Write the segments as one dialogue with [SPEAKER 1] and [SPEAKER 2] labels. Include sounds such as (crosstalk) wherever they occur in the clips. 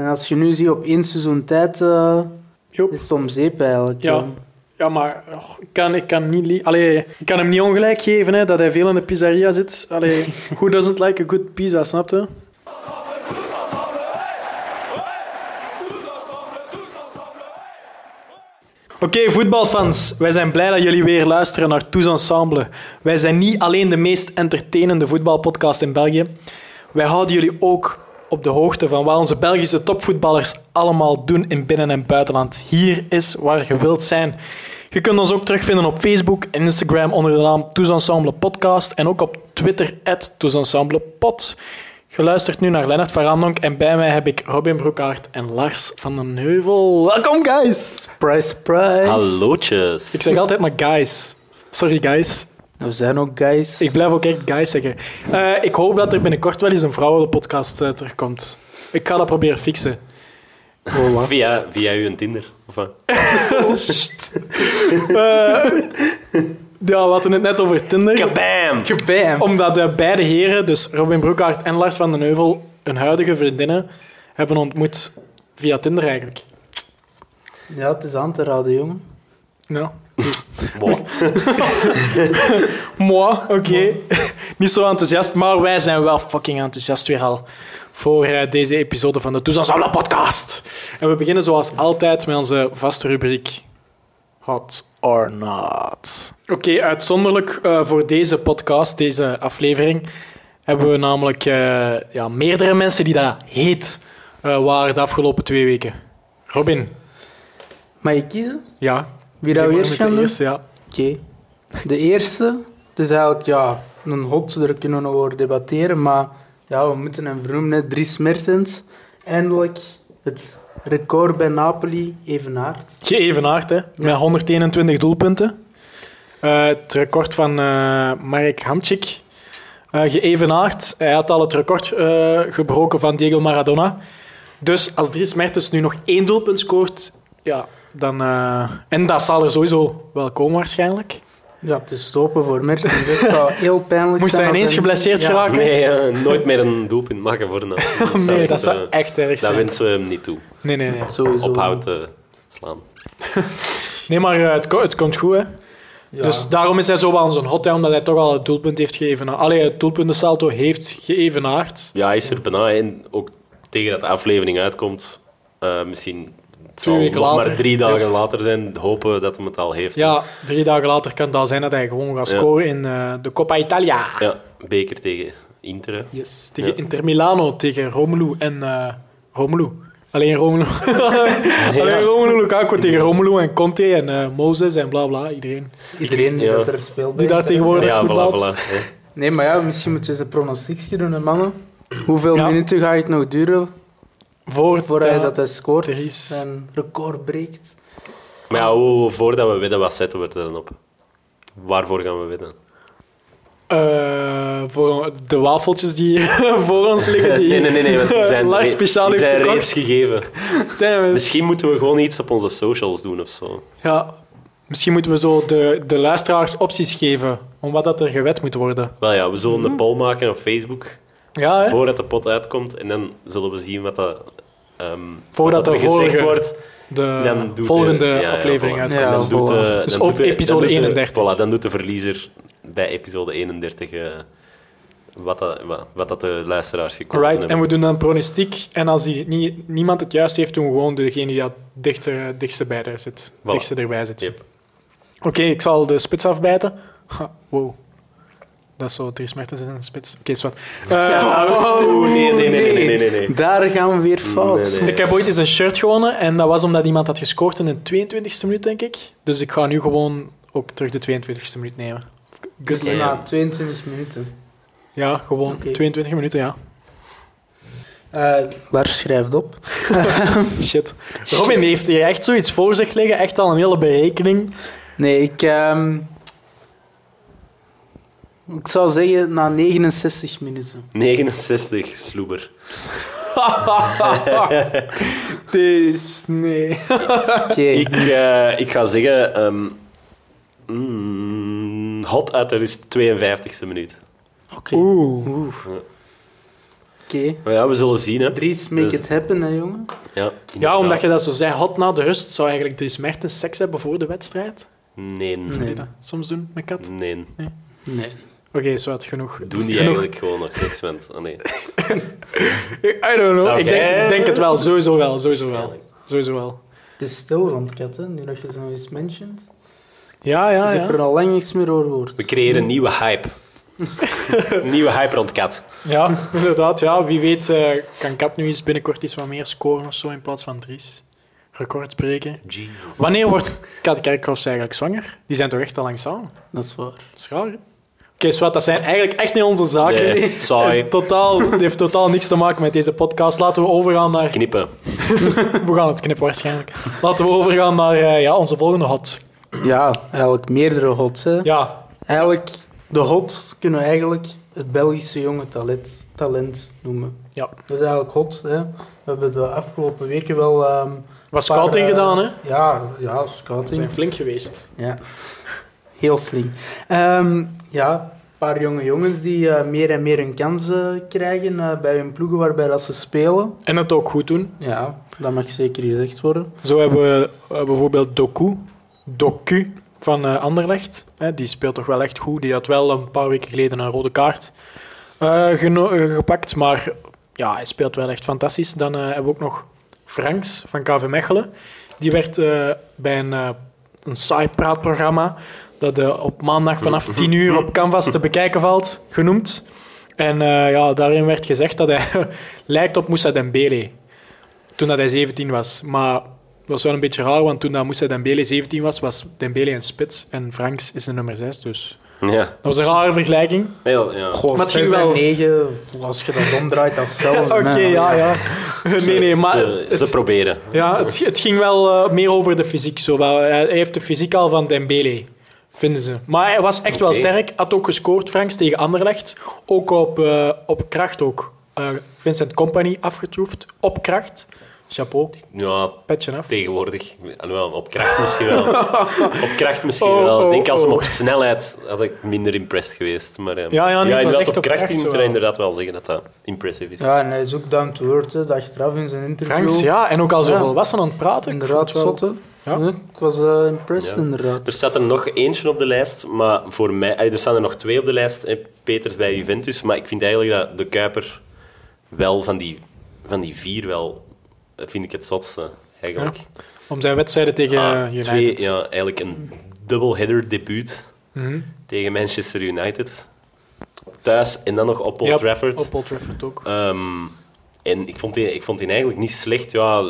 [SPEAKER 1] En als je nu ziet op één seizoen tijd, eh, is het om zeep eigenlijk.
[SPEAKER 2] Ja.
[SPEAKER 1] ja.
[SPEAKER 2] Ja, maar och, ik, kan, ik, kan niet Allee, ik kan hem niet ongelijk geven hè, dat hij veel in de pizzeria zit. Allee, (laughs) who doesn't like a good pizza, snap je? Oké, voetbalfans. Wij zijn blij dat jullie weer luisteren naar Tous Ensemble. Wij zijn niet alleen de meest entertainende voetbalpodcast in België. Wij houden jullie ook op de hoogte van wat onze Belgische topvoetballers allemaal doen in binnen- en buitenland. Hier is waar je wilt zijn. Je kunt ons ook terugvinden op Facebook en Instagram onder de naam Tous Ensemble Podcast en ook op Twitter, Tous Ensemble Pod. Je luistert nu naar Lennart van Randonk en bij mij heb ik Robin Broekaert en Lars van den Heuvel. Welkom, guys!
[SPEAKER 1] Surprise, surprise.
[SPEAKER 3] Hallootjes.
[SPEAKER 2] Ik zeg altijd maar guys. Sorry, guys.
[SPEAKER 1] We zijn ook guys.
[SPEAKER 2] Ik blijf ook echt guys zeggen. Eh, ik hoop dat er binnenkort wel eens een vrouwenpodcast uh, terugkomt. Ik ga dat proberen fixen.
[SPEAKER 1] Oh?
[SPEAKER 3] Via, via uw Tinder? Of wat? (laughs)
[SPEAKER 2] Eh, ja, we hadden het net over Tinder.
[SPEAKER 3] Kabam!
[SPEAKER 1] Bam.
[SPEAKER 2] Omdat uh, beide heren, dus Robin Broekhaart en Lars van den Heuvel, hun huidige vriendinnen, hebben ontmoet via Tinder eigenlijk.
[SPEAKER 1] Ja, het is aan te raden, jongen.
[SPEAKER 2] Ja.
[SPEAKER 3] Wow. (laughs)
[SPEAKER 2] Moi, oké. Niet zo enthousiast, maar wij zijn wel fucking enthousiast weer al voor uh, deze episode van de Tous Ensemble podcast. En we beginnen zoals altijd met onze vaste rubriek Hot or Not. Oké, uitzonderlijk uh, voor deze podcast, deze aflevering, hebben we namelijk uh, ja, meerdere mensen die dat heet waren de afgelopen twee weken. Robin.
[SPEAKER 1] Mag je kiezen?
[SPEAKER 2] Ja.
[SPEAKER 1] Wie dat we eerst gaan doen?
[SPEAKER 2] Eerste, ja.
[SPEAKER 1] Oké. Okay. De eerste, het is eigenlijk ja, een hot, daar kunnen we nog over debatteren, maar ja, we moeten hem vernoemen. Dries Mertens. Eindelijk het record bij Napoli evenaard.
[SPEAKER 2] Geëvenaard, hè. Met 121 doelpunten. Uh, het record van uh, Marek Hamčík. Uh, geëvenaard. Hij had al het record gebroken van Diego Maradona. Dus als Dries Mertens nu nog één doelpunt scoort, ja, dan... Uh, en dat zal er sowieso wel komen waarschijnlijk.
[SPEAKER 1] Ja, het is stoppen voor Mertens. Dat zou heel pijnlijk
[SPEAKER 2] Moest
[SPEAKER 1] zijn.
[SPEAKER 2] hij ineens geblesseerd
[SPEAKER 1] ja.
[SPEAKER 2] geraken?
[SPEAKER 3] Nee, uh, nooit meer een doelpunt maken voor een (laughs)
[SPEAKER 2] Nee, dat zou uh, echt erg zijn.
[SPEAKER 3] Dat wensen we hem niet toe.
[SPEAKER 2] Nee, nee, nee.
[SPEAKER 1] Sowieso.
[SPEAKER 3] Ophoud slaan. (laughs)
[SPEAKER 2] nee, maar uh, het, het, komt goed, hè. Ja. Dus daarom is hij zo wel zo'n hot, hè, omdat hij toch al het doelpunt heeft geëvenaard. Allee, het doelpuntensalto heeft geëvenaard.
[SPEAKER 3] Ja, hij is er bijna. En ook tegen dat de aflevering uitkomt, uh, misschien
[SPEAKER 2] Twee
[SPEAKER 3] nog
[SPEAKER 2] later.
[SPEAKER 3] maar drie dagen ja. later zijn, hopen dat hij het al heeft.
[SPEAKER 2] Ja, drie dagen later kan het al zijn dat hij gewoon gaat scoren ja. in uh, de Coppa Italia.
[SPEAKER 3] Ja, beker tegen Inter. Hè.
[SPEAKER 2] Yes, tegen ja. Inter Milano, tegen Romelu en... Uh, Romelu. Alleen Romelu. (laughs) Alleen Romelu Lukaku tegen Romelu en Conte en uh, Moses en bla bla. Iedereen.
[SPEAKER 1] Iedereen die dat er speelt.
[SPEAKER 2] Die daar tegenwoordig
[SPEAKER 3] ja,
[SPEAKER 2] voetbalt.
[SPEAKER 3] Voilà, voilà,
[SPEAKER 1] nee, maar ja, misschien moeten we eens een pronostiekje doen, hè, mannen. Hoeveel minuten gaat het nog duren
[SPEAKER 2] voor
[SPEAKER 1] voordat hij dat hij scoort
[SPEAKER 2] is...
[SPEAKER 1] en record breekt.
[SPEAKER 3] Maar ja, hoe, voordat we wedden, wat zetten we er dan op? Waarvoor gaan we wedden?
[SPEAKER 2] Uh, voor de wafeltjes die (laughs) voor ons liggen. Die (laughs)
[SPEAKER 3] nee, nee, nee, nee want die zijn, (laughs)
[SPEAKER 2] Lars speciaal
[SPEAKER 3] die zijn
[SPEAKER 2] gekocht.
[SPEAKER 3] reeds gegeven.
[SPEAKER 2] Damn,
[SPEAKER 3] Misschien moeten we gewoon iets op onze socials doen of zo.
[SPEAKER 2] Ja, misschien moeten we zo de, de luisteraars opties geven om wat dat er gewet moet worden.
[SPEAKER 3] Wel ja, we zullen een poll maken op Facebook.
[SPEAKER 2] Ja, hè?
[SPEAKER 3] Voordat de pot uitkomt. En dan zullen we zien wat dat, um,
[SPEAKER 2] Voordat
[SPEAKER 3] wat
[SPEAKER 2] de
[SPEAKER 3] er gezegd
[SPEAKER 2] vorige,
[SPEAKER 3] wordt.
[SPEAKER 2] de
[SPEAKER 3] dan doet
[SPEAKER 2] volgende
[SPEAKER 3] de, ja,
[SPEAKER 2] aflevering
[SPEAKER 3] ja,
[SPEAKER 2] uitkomt.
[SPEAKER 1] Ja,
[SPEAKER 3] dan doet de,
[SPEAKER 2] Dus
[SPEAKER 3] dan
[SPEAKER 2] op
[SPEAKER 3] doet de,
[SPEAKER 2] episode
[SPEAKER 3] dan doet de,
[SPEAKER 2] 31.
[SPEAKER 3] Voilà, dan doet de verliezer bij episode 31 uh, wat, dat, wat, wat dat de luisteraars gekozen
[SPEAKER 2] Right,
[SPEAKER 3] hebben.
[SPEAKER 2] en we doen dan pronostiek. En als die, nie, niemand het juist heeft, doen we gewoon degene die dat dichter, dichtste bij er zit.
[SPEAKER 3] Voilà.
[SPEAKER 2] Dichtste erbij zit.
[SPEAKER 3] Yep.
[SPEAKER 2] Oké, okay, ik zal de spits afbijten. Ha, wow. Dat is zo Dries Mertens in een spits. Oké, okay, (laughs) uh,
[SPEAKER 3] ja, oh, nee, nee, nee, nee, nee, nee, nee.
[SPEAKER 1] Daar gaan we weer fout.
[SPEAKER 3] Nee, nee.
[SPEAKER 2] Ik heb ooit eens een shirt gewonnen en dat was omdat iemand had gescoord in de 22e minuut, denk ik. Dus ik ga nu gewoon ook terug de 22e minuut nemen.
[SPEAKER 1] Dus
[SPEAKER 3] Ja.
[SPEAKER 1] na 22 minuten.
[SPEAKER 2] Ja, gewoon
[SPEAKER 1] Oké.
[SPEAKER 2] 22 minuten, ja.
[SPEAKER 1] Eh, Lars schrijft op. (laughs)
[SPEAKER 2] Shit. Robin heeft hier echt zoiets voor zich liggen, echt al een hele berekening.
[SPEAKER 1] Nee, ik... ehm, ik zou zeggen na 69 minuten.
[SPEAKER 3] 69, sloeber. (laughs)
[SPEAKER 2] Dus, nee.
[SPEAKER 1] Oké.
[SPEAKER 3] Ik, uh, ik ga zeggen... Um, mm, hot uit de rust, 52e minuut.
[SPEAKER 1] Oké.
[SPEAKER 2] Oeh.
[SPEAKER 1] Oeh. Oké.
[SPEAKER 3] Maar ja, we zullen zien. Hè.
[SPEAKER 1] Dries, make
[SPEAKER 3] Dus-
[SPEAKER 1] it happen, hè, jongen.
[SPEAKER 3] Ja,
[SPEAKER 2] Ja, omdat je dat zo zei, hot na de rust, zou eigenlijk Dries Mertens seks hebben voor de wedstrijd?
[SPEAKER 3] Nee.
[SPEAKER 1] Nee.
[SPEAKER 2] Zou je dat soms doen met kat?
[SPEAKER 3] Nee.
[SPEAKER 1] Nee.
[SPEAKER 2] Oké, is wat genoeg.
[SPEAKER 3] Doen die
[SPEAKER 2] genoeg.
[SPEAKER 3] eigenlijk gewoon nog seks? Oh, nee. (laughs)
[SPEAKER 2] I don't know. Ik denk, ik denk het wel, sowieso wel, sowieso wel. Sowieso wel.
[SPEAKER 1] Het is stil rond kat, hè, nu dat je zo eens mentioned.
[SPEAKER 2] Ja, ja,
[SPEAKER 1] Ik heb er al lang niks meer over gehoord.
[SPEAKER 3] We creëren een nieuwe hype. Een (laughs) nieuwe hype rond Kat.
[SPEAKER 2] Ja, (laughs) inderdaad. Ja, wie weet eh, kan Kat nu eens binnenkort iets wat meer scoren of zo in plaats van Dries. Record breken.
[SPEAKER 3] Jesus.
[SPEAKER 2] Wanneer wordt Kat Kerkhoffs eigenlijk zwanger? Die zijn toch echt al lang samen?
[SPEAKER 1] Dat is waar.
[SPEAKER 2] Dat Oké, Swat, dat zijn eigenlijk echt niet onze zaken.
[SPEAKER 3] Nee, (laughs) saai.
[SPEAKER 2] En Totaal, het heeft totaal niks te maken met deze podcast. Laten we overgaan naar...
[SPEAKER 3] Knippen. (laughs)
[SPEAKER 2] We gaan het knippen waarschijnlijk. Laten we overgaan naar eh, ja, onze volgende hot.
[SPEAKER 1] Ja, eigenlijk meerdere hots. Hè.
[SPEAKER 2] Ja,
[SPEAKER 1] Eigenlijk, de hot kunnen we eigenlijk het Belgische jonge talent, talent noemen.
[SPEAKER 2] ja.
[SPEAKER 1] Dat is eigenlijk hot. Hè. We hebben de afgelopen weken wel... ehm,
[SPEAKER 2] Was
[SPEAKER 1] paar,
[SPEAKER 2] scouting
[SPEAKER 1] eh,
[SPEAKER 2] gedaan, hè?
[SPEAKER 1] Ja, ja,
[SPEAKER 2] We
[SPEAKER 1] scouting.
[SPEAKER 2] zijn flink geweest.
[SPEAKER 1] Ja, heel flink. Ehm, ja, een paar jonge jongens die eh, meer en meer een kans eh, krijgen eh, bij hun ploegen waarbij dat ze spelen.
[SPEAKER 2] En het ook goed doen.
[SPEAKER 1] Ja, dat mag zeker gezegd worden.
[SPEAKER 2] Zo hebben we bijvoorbeeld Doku, Doku van Anderlecht. Hè, die speelt toch wel echt goed. Die had wel een paar weken geleden een rode kaart gepakt. Maar ja, hij speelt wel echt fantastisch. Dan hebben we ook nog Franks van KV Mechelen. Die werd bij een, een saai praatprogramma dat eh, op maandag vanaf 10 uur op Canvas te bekijken valt, genoemd. En eh, ja, daarin werd gezegd dat hij (laughs) lijkt op Moussa Dembele toen dat hij 17 was. Maar dat was wel een beetje raar, want toen dat Moussa Dembele 17 was, was Dembele een spits en Franks is de nummer 6. Dus
[SPEAKER 3] Ja.
[SPEAKER 2] dat was een rare vergelijking.
[SPEAKER 3] Heel, ja.
[SPEAKER 1] Goh,
[SPEAKER 2] Maar het ging wel-
[SPEAKER 1] negen, als je dat omdraait, dat is hetzelfde. (laughs)
[SPEAKER 2] Oké, ja, ja. (laughs) Nee, nee, maar
[SPEAKER 3] Ze, ze
[SPEAKER 2] het,
[SPEAKER 3] proberen.
[SPEAKER 2] ja, het, het ging wel eh, meer over de fysiek. Zo. hij heeft de fysiek al van Dembele, vinden ze. Maar hij was echt wel sterk. Had ook gescoord, Franks, tegen Anderlecht. Ook op, eh, op kracht ook. Eh, Vincent Company afgetroefd. Op kracht. Chapeau,
[SPEAKER 3] Ja,
[SPEAKER 2] petje af.
[SPEAKER 3] tegenwoordig. alhoewel, op kracht misschien wel. (laughs) op kracht misschien
[SPEAKER 2] Oh,
[SPEAKER 3] wel.
[SPEAKER 2] oh,
[SPEAKER 3] Ik denk als hem
[SPEAKER 2] oh.
[SPEAKER 3] op snelheid had ik minder impressed geweest. Maar, eh,
[SPEAKER 2] Ja, ja,
[SPEAKER 3] inderdaad,
[SPEAKER 2] echt
[SPEAKER 3] op kracht
[SPEAKER 2] kracht
[SPEAKER 3] moet je
[SPEAKER 2] wel.
[SPEAKER 3] inderdaad wel zeggen dat dat impressive is.
[SPEAKER 1] Ja, en hij is ook down to earth, hè, dat achteraf in zijn interview.
[SPEAKER 2] Franks, ja. En ook al zo
[SPEAKER 1] Ja.
[SPEAKER 2] volwassen aan het praten.
[SPEAKER 1] Inderdaad,
[SPEAKER 2] wel-
[SPEAKER 1] zotte.
[SPEAKER 2] Ja.
[SPEAKER 1] Ja, ik was eh, impressed,
[SPEAKER 3] Ja.
[SPEAKER 1] inderdaad.
[SPEAKER 3] Er staat er nog eentje op de lijst, maar voor mij... allee, Er staan er nog twee op de lijst. hè, Peters bij Juventus. Maar ik vind eigenlijk dat de Kuiper wel van die, van die vier wel... Vind ik het zotste, eigenlijk.
[SPEAKER 2] Om zijn wedstrijden tegen
[SPEAKER 3] Ah,
[SPEAKER 2] United.
[SPEAKER 3] twee, ja, eigenlijk een double-header debuut
[SPEAKER 2] Mhm.
[SPEAKER 3] tegen Manchester United. Thuis en dan nog op Old
[SPEAKER 2] Ja,
[SPEAKER 3] Trafford.
[SPEAKER 2] Op Old Trafford ook.
[SPEAKER 3] Ehm, en ik vond, die, ik vond die eigenlijk niet slecht. Ja,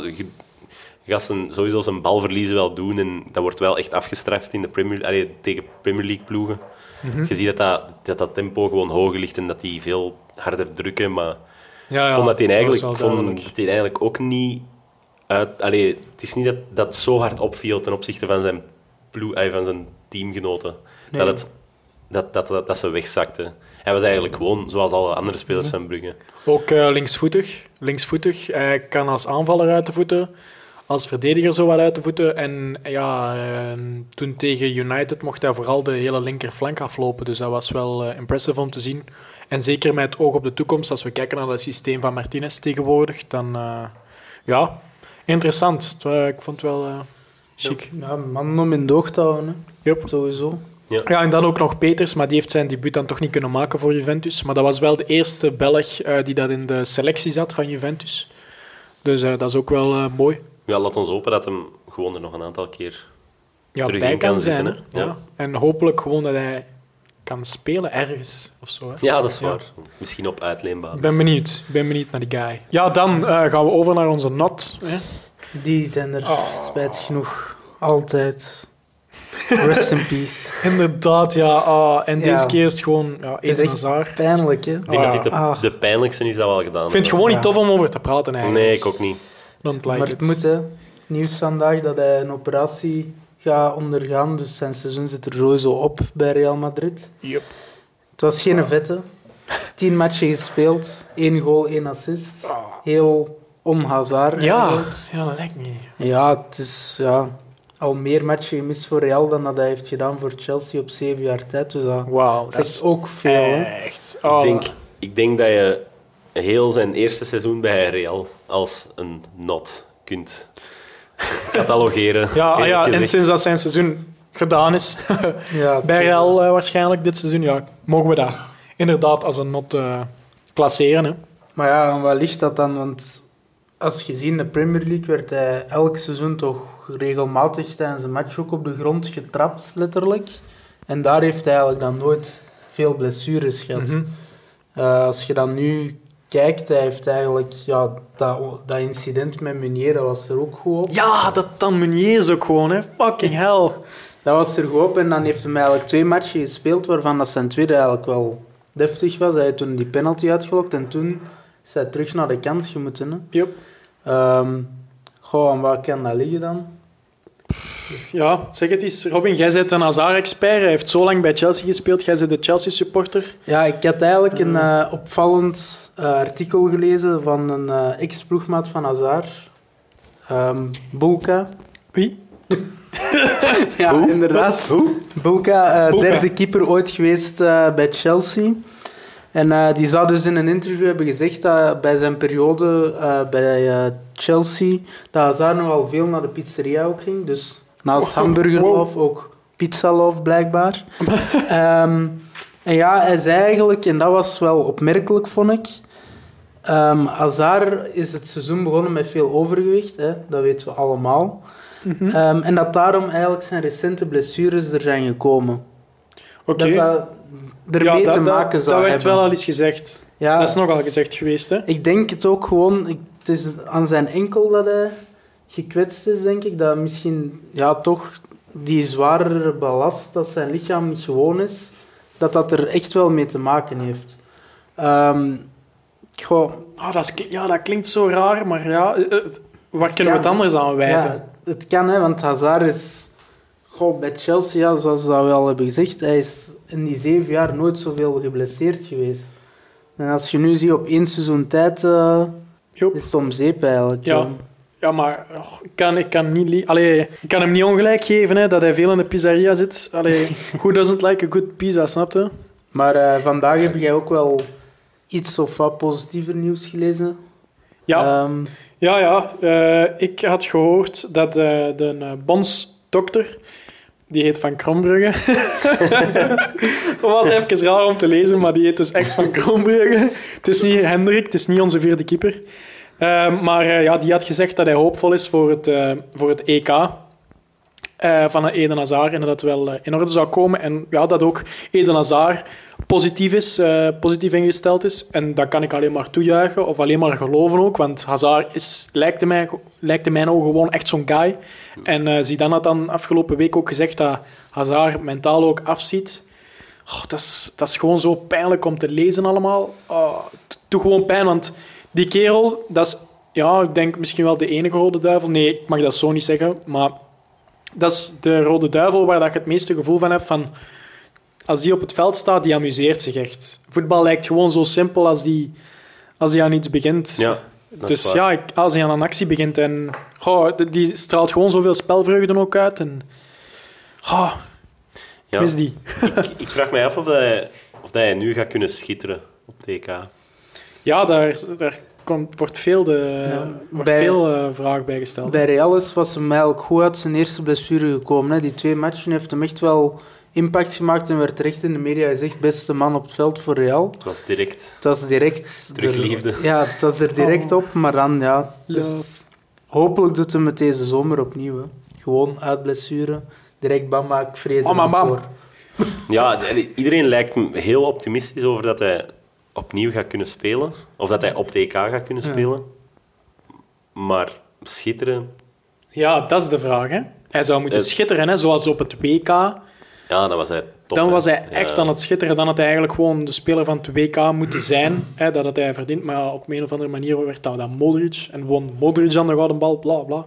[SPEAKER 3] gaat zijn, sowieso zijn balverliezen wel doen. En dat wordt wel echt afgestraft in de Premier, allee, tegen Premier League ploegen.
[SPEAKER 2] Mhm.
[SPEAKER 3] Je ziet dat dat, dat dat tempo gewoon hoger ligt en dat die veel harder drukken. Maar
[SPEAKER 2] Ja, ja,
[SPEAKER 3] ik vond dat
[SPEAKER 2] was
[SPEAKER 3] eigenlijk, vond dat eigenlijk ook niet uit... Allee, het is niet dat dat zo hard opviel ten opzichte van zijn, ploeg, allee, van zijn teamgenoten.
[SPEAKER 1] Nee.
[SPEAKER 3] Dat, het, dat, dat, dat, dat ze wegzakte. Hij was eigenlijk gewoon zoals alle andere spelers
[SPEAKER 2] Mhm.
[SPEAKER 3] van Brugge.
[SPEAKER 2] Ook eh, linksvoetig. Linksvoetig. Hij kan als aanvaller uit de voeten, als verdediger zo wel uit de voeten. En ja, eh, toen tegen United mocht hij vooral de hele linkerflank aflopen. Dus dat was wel eh, impressive om te zien. En zeker met het oog op de toekomst, als we kijken naar het systeem van Martinez tegenwoordig, dan eh, ja, interessant. Ik vond het wel eh chic.
[SPEAKER 1] Ja, man om in de oog te houden, sowieso.
[SPEAKER 2] Ja, en dan ook nog Peters, maar die heeft zijn debuut dan toch niet kunnen maken voor Juventus. Maar dat was wel de eerste Belg eh, die dat in de selectie zat van Juventus. Dus eh, dat is ook wel mooi.
[SPEAKER 3] Ja, laat ons hopen dat hem gewoon er nog een aantal keer...
[SPEAKER 2] Ja,
[SPEAKER 3] Terug
[SPEAKER 2] bij
[SPEAKER 3] in
[SPEAKER 2] kan zijn.
[SPEAKER 3] zitten,
[SPEAKER 2] hè.
[SPEAKER 3] hè?
[SPEAKER 2] Ja.
[SPEAKER 3] Ja.
[SPEAKER 2] En hopelijk gewoon dat hij kan spelen ergens of zo. Hè.
[SPEAKER 3] Ja, dat is
[SPEAKER 2] Ja.
[SPEAKER 3] waar. Misschien op uitleenbasis.
[SPEAKER 2] Ik ben benieuwd. Ik ben benieuwd naar die guy. Ja, dan eh, gaan we over naar onze not. Hè.
[SPEAKER 1] Die zijn er
[SPEAKER 2] Oh.
[SPEAKER 1] spijtig genoeg altijd. Rest in peace. (laughs)
[SPEAKER 2] Inderdaad, ja. ah, en deze
[SPEAKER 1] Ja.
[SPEAKER 2] keer is het gewoon ja,
[SPEAKER 1] Het is echt
[SPEAKER 2] Hazard.
[SPEAKER 1] pijnlijk, hè?
[SPEAKER 3] Ik denk dat dit de,
[SPEAKER 1] Ah.
[SPEAKER 3] de pijnlijkste is dat we al gedaan
[SPEAKER 2] Ik vind het gewoon niet tof om over te praten eigenlijk.
[SPEAKER 3] Nee, ik ook niet.
[SPEAKER 2] Don't like
[SPEAKER 1] maar
[SPEAKER 2] it.
[SPEAKER 1] het moet, hè. Nieuws vandaag dat hij een operatie gaat ondergaan, dus zijn seizoen zit er sowieso op bij Real Madrid.
[SPEAKER 2] Yep.
[SPEAKER 1] Het was geen vette. Tien matchen gespeeld, één goal, één assist. Heel onhazaar
[SPEAKER 2] Ja,
[SPEAKER 1] eigenlijk.
[SPEAKER 2] ja, dat lijkt niet.
[SPEAKER 1] Ja, het is ja, al meer matchen gemist voor Real dan dat hij heeft gedaan voor Chelsea op zeven jaar tijd. Dus dat
[SPEAKER 2] Wauw, dat is
[SPEAKER 1] ook veel. hè.
[SPEAKER 2] echt... Oh.
[SPEAKER 3] Ik, denk, ik denk dat je heel zijn eerste seizoen bij Real als een not kunt catalogeren.
[SPEAKER 2] Ja, ah ja en sinds dat zijn seizoen gedaan is, (laughs)
[SPEAKER 1] Ja,
[SPEAKER 2] bij Real eh, waarschijnlijk dit seizoen, ja, mogen we dat inderdaad als een not eh, klasseren. Hè.
[SPEAKER 1] Maar ja, en wat ligt dat dan? Want als je ziet in de Premier League werd hij elk seizoen toch regelmatig tijdens een match ook op de grond getrapt, letterlijk. En daar heeft hij eigenlijk dan nooit veel blessures gehad.
[SPEAKER 2] Mhm.
[SPEAKER 1] Eh, als je dan nu kijkt, hij heeft eigenlijk ja, dat, dat incident met Meunier, dat was er ook goed op.
[SPEAKER 2] Ja, dat dan Meunier is ook gewoon, hè. Fucking hell. (laughs)
[SPEAKER 1] Dat was er goed op en dan heeft hij eigenlijk twee matchen gespeeld, waarvan dat zijn tweede eigenlijk wel deftig was. Hij had toen die penalty uitgelokt en toen is hij terug naar de kant gemoeten. Hè.
[SPEAKER 2] Yep.
[SPEAKER 1] Ehm goh, en waar kan dat liggen dan?
[SPEAKER 2] Ja, zeg het eens. Robin, jij bent een Hazard-expert. Hij heeft zo lang bij Chelsea gespeeld. Jij bent de Chelsea-supporter.
[SPEAKER 1] Ja, ik had eigenlijk een eh, opvallend eh, artikel gelezen van een eh, ex-ploegmaat van Hazard, Ehm Bulka.
[SPEAKER 2] Wie? (laughs)
[SPEAKER 1] Ja, inderdaad.
[SPEAKER 3] Hoe?
[SPEAKER 1] Bulka, eh,
[SPEAKER 2] Bulka.
[SPEAKER 1] derde keeper ooit geweest eh, bij Chelsea. En eh, die zou dus in een interview hebben gezegd dat bij zijn periode eh, bij eh, Chelsea, dat Hazard nogal veel naar de pizzeria ook ging. Dus naast
[SPEAKER 2] Wow.
[SPEAKER 1] hamburgerloof ook pizzaloof blijkbaar. (laughs) Ehm, en ja, hij zei eigenlijk, en dat was wel opmerkelijk vond ik, Ehm Hazard is het seizoen begonnen met veel overgewicht, hè, dat weten we allemaal.
[SPEAKER 2] Mhm.
[SPEAKER 1] Ehm, en dat daarom eigenlijk zijn recente blessures er zijn gekomen. Dat dat ermee
[SPEAKER 2] Ja,
[SPEAKER 1] te maken zou
[SPEAKER 2] dat werd
[SPEAKER 1] hebben.
[SPEAKER 2] wel al eens gezegd.
[SPEAKER 1] ja,
[SPEAKER 2] Dat is nogal gezegd geweest, hè.
[SPEAKER 1] Ik denk het ook gewoon... Ik, het is aan zijn enkel dat hij gekwetst is, denk ik. Dat misschien ja, toch die zwaardere ballast dat zijn lichaam niet gewoon is, dat dat er echt wel mee te maken heeft. Ehm, goh,
[SPEAKER 2] Ah, dat is, ja, dat klinkt zo raar, maar ja, eh, eh, waar kunnen we het anders aan wijten?
[SPEAKER 1] Ja, het kan, hè, want Hazard is... Goh, bij Chelsea, ja, zoals we al hebben gezegd, hij is in die zeven jaar nooit zoveel geblesseerd geweest. En als je nu ziet op één seizoen tijd, eh, is het om zeep eigenlijk.
[SPEAKER 2] Ja. Ja, maar oh, ik, kan, ik, kan niet, Allee, ik kan hem niet ongelijk geven hè, dat hij veel in de pizzeria zit. Allee, (laughs) who doesn't like a good pizza, snap je?
[SPEAKER 1] Maar eh, vandaag heb jij ook wel iets of wat positiever nieuws gelezen.
[SPEAKER 2] Ja,
[SPEAKER 1] Ehm,
[SPEAKER 2] ja, ja. eh, ik had gehoord dat eh, de uh, bondsdokter, die heet Van Krombrugge. Dat (laughs) was even raar om te lezen, maar die heet dus echt Van Krombrugge. Het is niet Hendrik, het is niet onze vierde keeper. Ehm, maar eh, ja, die had gezegd dat hij hoopvol is voor het, eh, voor het EK. Eh, van Eden Hazard en dat het wel eh, in orde zou komen. En ja, dat ook Eden Hazard positief is, eh, positief ingesteld is. En dat kan ik alleen maar toejuichen of alleen maar geloven ook. Want Hazard is, lijkt, in mij, lijkt in mijn ogen gewoon echt zo'n guy. En eh Zidane had dan afgelopen week ook gezegd dat Hazard mentaal ook afziet. Oh, dat, is, dat is gewoon zo pijnlijk om te lezen allemaal. Oh, doet gewoon pijn, want die kerel, dat is, ja, ik denk misschien wel de enige rode duivel. Nee, ik mag dat zo niet zeggen, maar dat is de rode duivel waar dat je het meeste gevoel van hebt van... Als die op het veld staat, die amuseert zich echt. Voetbal lijkt gewoon zo simpel als die, als die aan iets begint.
[SPEAKER 3] Ja,
[SPEAKER 2] dus ja, als hij aan een actie begint en... Goh, die- straalt gewoon zoveel spelvreugde ook uit. En, goh,
[SPEAKER 3] Ja.
[SPEAKER 2] mis die.
[SPEAKER 3] Ik, ik vraag mij af of, hij, of dat hij nu gaat kunnen schitteren op TK.
[SPEAKER 2] Ja, daar, daar komt, wordt veel, de,
[SPEAKER 1] Ja,
[SPEAKER 2] wordt
[SPEAKER 1] bij-
[SPEAKER 2] veel eh, vraag bij gesteld.
[SPEAKER 1] bij Real is- was hem eigenlijk goed uit zijn eerste blessure gekomen. Hè. Die twee matchen heeft hem echt wel impact gemaakt en werd terecht in de media gezegd beste man op het veld voor Real.
[SPEAKER 3] Het was direct.
[SPEAKER 1] Het was direct...
[SPEAKER 3] Terug
[SPEAKER 1] er-
[SPEAKER 3] liefde.
[SPEAKER 1] Ja, het was er direct op, maar dan ja... Dus hopelijk doet hij het deze zomer opnieuw. Hè. Gewoon uit blessure. Direct bam, maar ik vrees
[SPEAKER 2] bam, bam.
[SPEAKER 1] voor.
[SPEAKER 3] Ja, iedereen lijkt me heel optimistisch over dat hij opnieuw gaat kunnen spelen. Of dat hij op TK gaat kunnen spelen. Maar schitteren...
[SPEAKER 2] Ja, dat is de vraag. Hè. Hij zou moeten
[SPEAKER 3] Het-
[SPEAKER 2] schitteren, hè, zoals op het WK.
[SPEAKER 3] Ja, dan was hij top.
[SPEAKER 2] dan was hij echt aan het schitteren. Dan had hij eigenlijk gewoon de speler van het WK moeten zijn. Hè, dat had hij verdiend. Maar ja, op een of andere manier werd dat dan Modric. En won Modric aan de gouden bal, bla bla.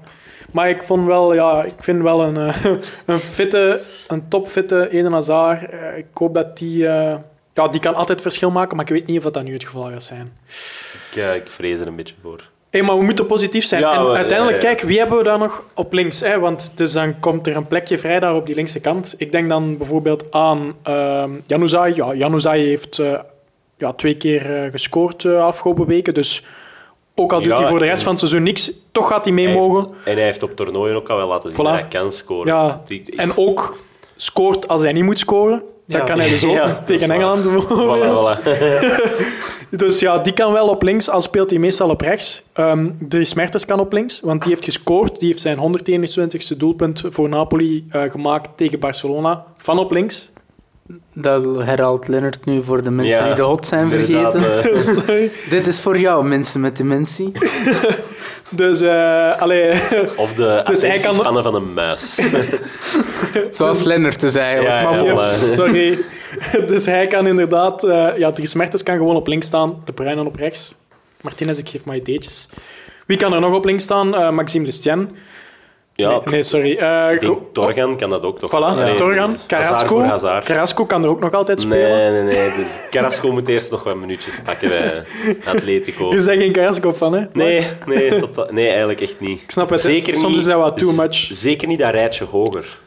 [SPEAKER 2] Maar ik vond wel, ja, ik vind wel een, eh, (laughs) een fitte, een topfitte Eden Hazard. Eh, ik hoop dat die... eh, ja, die kan altijd verschil maken, maar ik weet niet of dat nu het geval gaat zijn.
[SPEAKER 3] Ik, eh, ik vrees er een beetje voor.
[SPEAKER 2] Hé, maar we moeten positief zijn.
[SPEAKER 3] Ja,
[SPEAKER 2] en
[SPEAKER 3] we-
[SPEAKER 2] uiteindelijk,
[SPEAKER 3] ja, ja.
[SPEAKER 2] kijk, wie hebben we dan nog op links? Hè? Want dus dan komt er een plekje vrij daar op die linkse kant. Ik denk dan bijvoorbeeld aan ehm Januzaj. Ja, Januzaj heeft... eh, ja, twee keer eh, gescoord de afgelopen weken. Dus ook al doet hij voor de rest van het seizoen niks, toch gaat hij mee
[SPEAKER 3] Hij
[SPEAKER 2] mogen.
[SPEAKER 3] heeft- en hij heeft op toernooien ook al wel laten zien
[SPEAKER 2] Voilà.
[SPEAKER 3] dat hij kan scoren.
[SPEAKER 2] Ja, en ook scoort als hij niet moet scoren. Dat
[SPEAKER 1] Ja.
[SPEAKER 2] kan hij dus ook (laughs)
[SPEAKER 3] Ja, (laughs)
[SPEAKER 2] tegen. Engeland. Bijvoorbeeld.
[SPEAKER 3] voilà. (laughs)
[SPEAKER 2] Dus ja, die kan wel op links, al speelt hij meestal op rechts. Ehm Dries Mertens kan op links, want die heeft gescoord. Die heeft zijn 121ste doelpunt voor Napoli eh, gemaakt tegen Barcelona. Van op links.
[SPEAKER 1] Dat herhaalt Lennart nu voor de mensen
[SPEAKER 3] Ja,
[SPEAKER 1] die de hot zijn vergeten.
[SPEAKER 3] eh, (laughs)
[SPEAKER 1] Dit is voor jou, mensen met dementie. (laughs)
[SPEAKER 2] Dus, eh allee,
[SPEAKER 3] of de (laughs)
[SPEAKER 2] Dus hij kan-
[SPEAKER 3] attentiespannen van een muis.
[SPEAKER 1] Zoals Lennart dus eigenlijk.
[SPEAKER 3] Ja,
[SPEAKER 1] maar
[SPEAKER 3] ja,
[SPEAKER 2] sorry. Dus hij kan inderdaad... eh ja, Dries Mertens kan gewoon op links staan, De Bruyne op rechts. Martinez, ik geef maar ideetjes. Wie kan er nog op links staan? Eh, Maxime Lestienne.
[SPEAKER 3] Ja,
[SPEAKER 2] Nee, sorry. Eh,
[SPEAKER 3] ik denk Torgan kan dat ook toch?
[SPEAKER 2] Voilà, Torgan. Carrasco.
[SPEAKER 3] Hazard.
[SPEAKER 2] Carrasco kan er ook nog altijd spelen.
[SPEAKER 3] Nee, nee, nee. Dus Carrasco moet eerst nog wat minuutjes pakken bij Atletico.
[SPEAKER 2] Je zegt geen Carrasco van, hè?
[SPEAKER 3] Nee, nee, totaal- nee, eigenlijk echt niet.
[SPEAKER 2] Ik snap het.
[SPEAKER 3] Zeker
[SPEAKER 2] Soms
[SPEAKER 3] niet,
[SPEAKER 2] is dat wat too much.
[SPEAKER 3] Zeker niet dat rijtje hoger.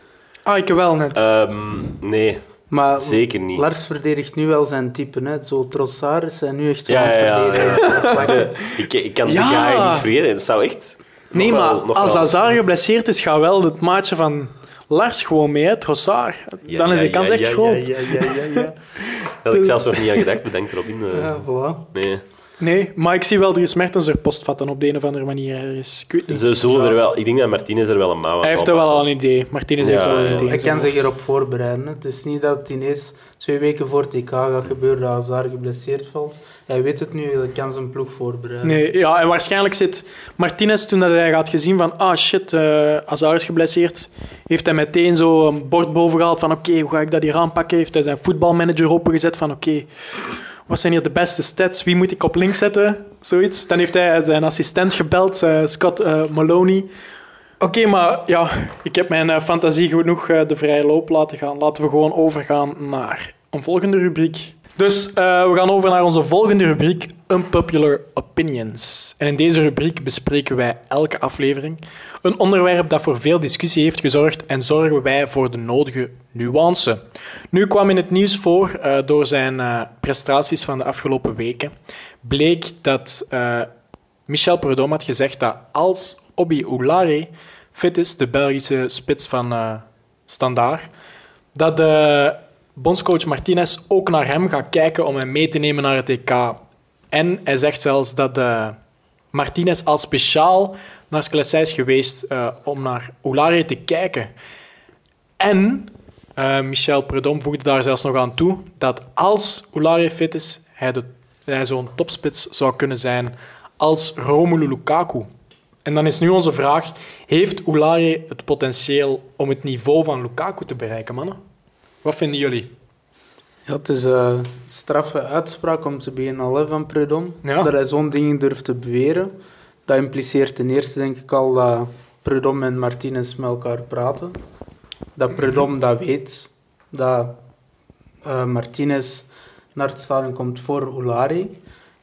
[SPEAKER 2] Ah, ik wel net.
[SPEAKER 3] Ehm, nee,
[SPEAKER 1] Maar
[SPEAKER 3] zeker niet.
[SPEAKER 1] Lars verdedigt nu wel zijn type. Hè. Zo Trossard is hij nu echt zo
[SPEAKER 3] Ja,
[SPEAKER 1] aan het
[SPEAKER 3] ja, ja.
[SPEAKER 1] verdedigen. (laughs)
[SPEAKER 3] Ik, ik kan
[SPEAKER 2] Ja.
[SPEAKER 3] die guy niet vergeten. Het zou echt...
[SPEAKER 2] nee,
[SPEAKER 3] nog wel-
[SPEAKER 2] maar
[SPEAKER 3] nog
[SPEAKER 2] als
[SPEAKER 3] wel-
[SPEAKER 2] Hazard geblesseerd is, gaat wel het maatje van Lars gewoon mee, hè? Trossard.
[SPEAKER 3] Ja,
[SPEAKER 2] Dan is
[SPEAKER 3] ja,
[SPEAKER 2] de kans
[SPEAKER 3] ja,
[SPEAKER 2] echt
[SPEAKER 3] ja,
[SPEAKER 2] groot.
[SPEAKER 3] Ja, ja, ja, ja. (laughs) Daar had ik
[SPEAKER 2] Dus-
[SPEAKER 3] zelfs nog niet aan gedacht. Bedankt Robin. Eh,
[SPEAKER 1] Ja, voilà.
[SPEAKER 3] Nee.
[SPEAKER 2] Nee, maar ik zie wel Dries Mertens er post vatten op de een of andere manier ergens. Ik weet niet.
[SPEAKER 3] Ze zullen er wel... Ik denk dat Martinez er wel een mouw aan
[SPEAKER 2] Hij heeft er wel al een idee. Martinez heeft wel een idee. in
[SPEAKER 1] Hij kan zich erop voorbereiden. Het is niet dat het ineens twee weken voor het TK gaat gebeuren dat Hazard geblesseerd valt. Hij weet het nu, hij kan zijn ploeg voorbereiden.
[SPEAKER 2] Nee, ja, en waarschijnlijk zit Martinez, toen dat hij had gezien van ah shit, is geblesseerd, heeft hij meteen zo een bord boven gehaald van oké, hoe ga ik dat hier aanpakken? Heeft hij zijn voetbalmanager opengezet van oké, wat zijn hier de beste stats? Wie moet ik op links zetten? Zoiets. Dan heeft hij zijn assistent gebeld, eh, Scott eh, Maloney. Oké, maar ja, ik heb mijn fantasie genoeg de vrije loop laten gaan. Laten we gewoon overgaan naar een volgende rubriek. Dus eh, we gaan over naar onze volgende rubriek, Unpopular Opinions. En in deze rubriek bespreken wij elke aflevering een onderwerp dat voor veel discussie heeft gezorgd en zorgen wij voor de nodige nuance. Nu kwam in het nieuws voor, eh, door zijn eh, prestaties van de afgelopen weken, bleek dat Michel Prudhomme had gezegd dat als Obi Oulare fit is, de Belgische spits van Standaard, dat de bondscoach Martinez ook naar hem gaat kijken om hem mee te nemen naar het EK. En hij zegt zelfs dat eh, Martinez al speciaal naar Sclessia is geweest eh, om naar Oulare te kijken. En eh, Michel Prudhomme voegde daar zelfs nog aan toe dat als Oulare fit is, hij, hij zo'n topspits zou kunnen zijn als Romelu Lukaku. En dan is nu onze vraag, heeft Oulare het potentieel om het niveau van Lukaku te bereiken, mannen? Wat vinden jullie?
[SPEAKER 1] Ja, het is een straffe uitspraak om te beginnen al van Prudhomme.
[SPEAKER 2] Ja.
[SPEAKER 1] Dat hij zo'n dingen durft te beweren. Dat impliceert ten eerste denk ik al dat Prudhomme en Martinez met elkaar praten. Dat Prudhomme dat weet. Dat eh, Martinez naar het stadion komt voor Oulari.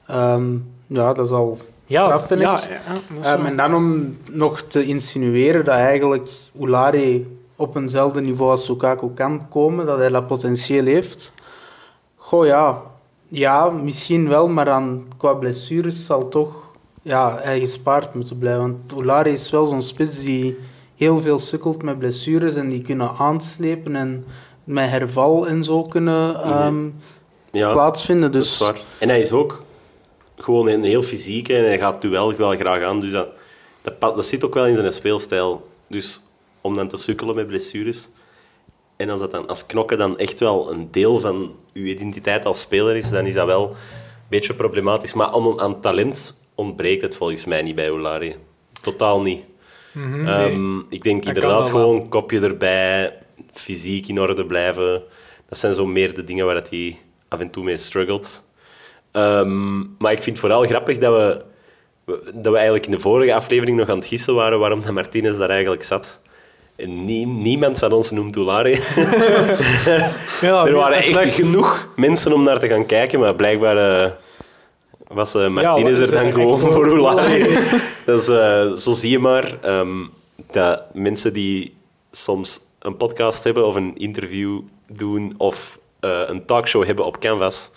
[SPEAKER 1] Ehm, ja, dat is al straf, vind
[SPEAKER 2] ja,
[SPEAKER 1] ik.
[SPEAKER 2] ja, dat is
[SPEAKER 1] Ehm, en dan om nog te insinueren dat eigenlijk Oulari op eenzelfde niveau als Lukaku kan komen, dat hij dat potentieel heeft. Goh ja, ja, misschien wel, maar dan qua blessures zal toch ja, hij gespaard moeten blijven. Want Oulari is wel zo'n spits die heel veel sukkelt met blessures en die kunnen aanslepen en met herval en zo kunnen ehm,
[SPEAKER 3] Ja,
[SPEAKER 1] plaatsvinden.
[SPEAKER 3] dat is
[SPEAKER 1] Dus
[SPEAKER 3] waar. En hij is ook gewoon een heel fysieke en hij gaat duel wel graag aan. Dus dat, dat, dat zit ook wel in zijn speelstijl. Dus om dan te sukkelen met blessures. En als dat dan als knokken dan echt wel een deel van uw identiteit als speler is, dan is dat wel een beetje problematisch. Maar aan, aan talent ontbreekt het volgens mij niet bij Olari. Totaal niet.
[SPEAKER 2] Mhm,
[SPEAKER 3] Ehm, ik denk
[SPEAKER 2] Dat
[SPEAKER 3] inderdaad
[SPEAKER 2] wel.
[SPEAKER 3] gewoon kopje erbij, fysiek in orde blijven. Dat zijn zo meer de dingen waar dat hij af en toe mee struggelt. Ehm, maar ik vind het vooral grappig dat we, we- dat we eigenlijk in de vorige aflevering nog aan het gissen waren waarom dat Martinez daar eigenlijk zat. En nie- niemand van ons noemt Doulare. (laughs)
[SPEAKER 2] Ja,
[SPEAKER 3] er waren echt genoeg mensen om naar te gaan kijken, maar blijkbaar eh, was eh, Martinez
[SPEAKER 2] wat
[SPEAKER 3] er dan gewoon voor Doulare. (laughs) dus eh, zo zie je maar ehm, dat mensen die soms een podcast hebben of een interview doen of een talkshow hebben op Canvas,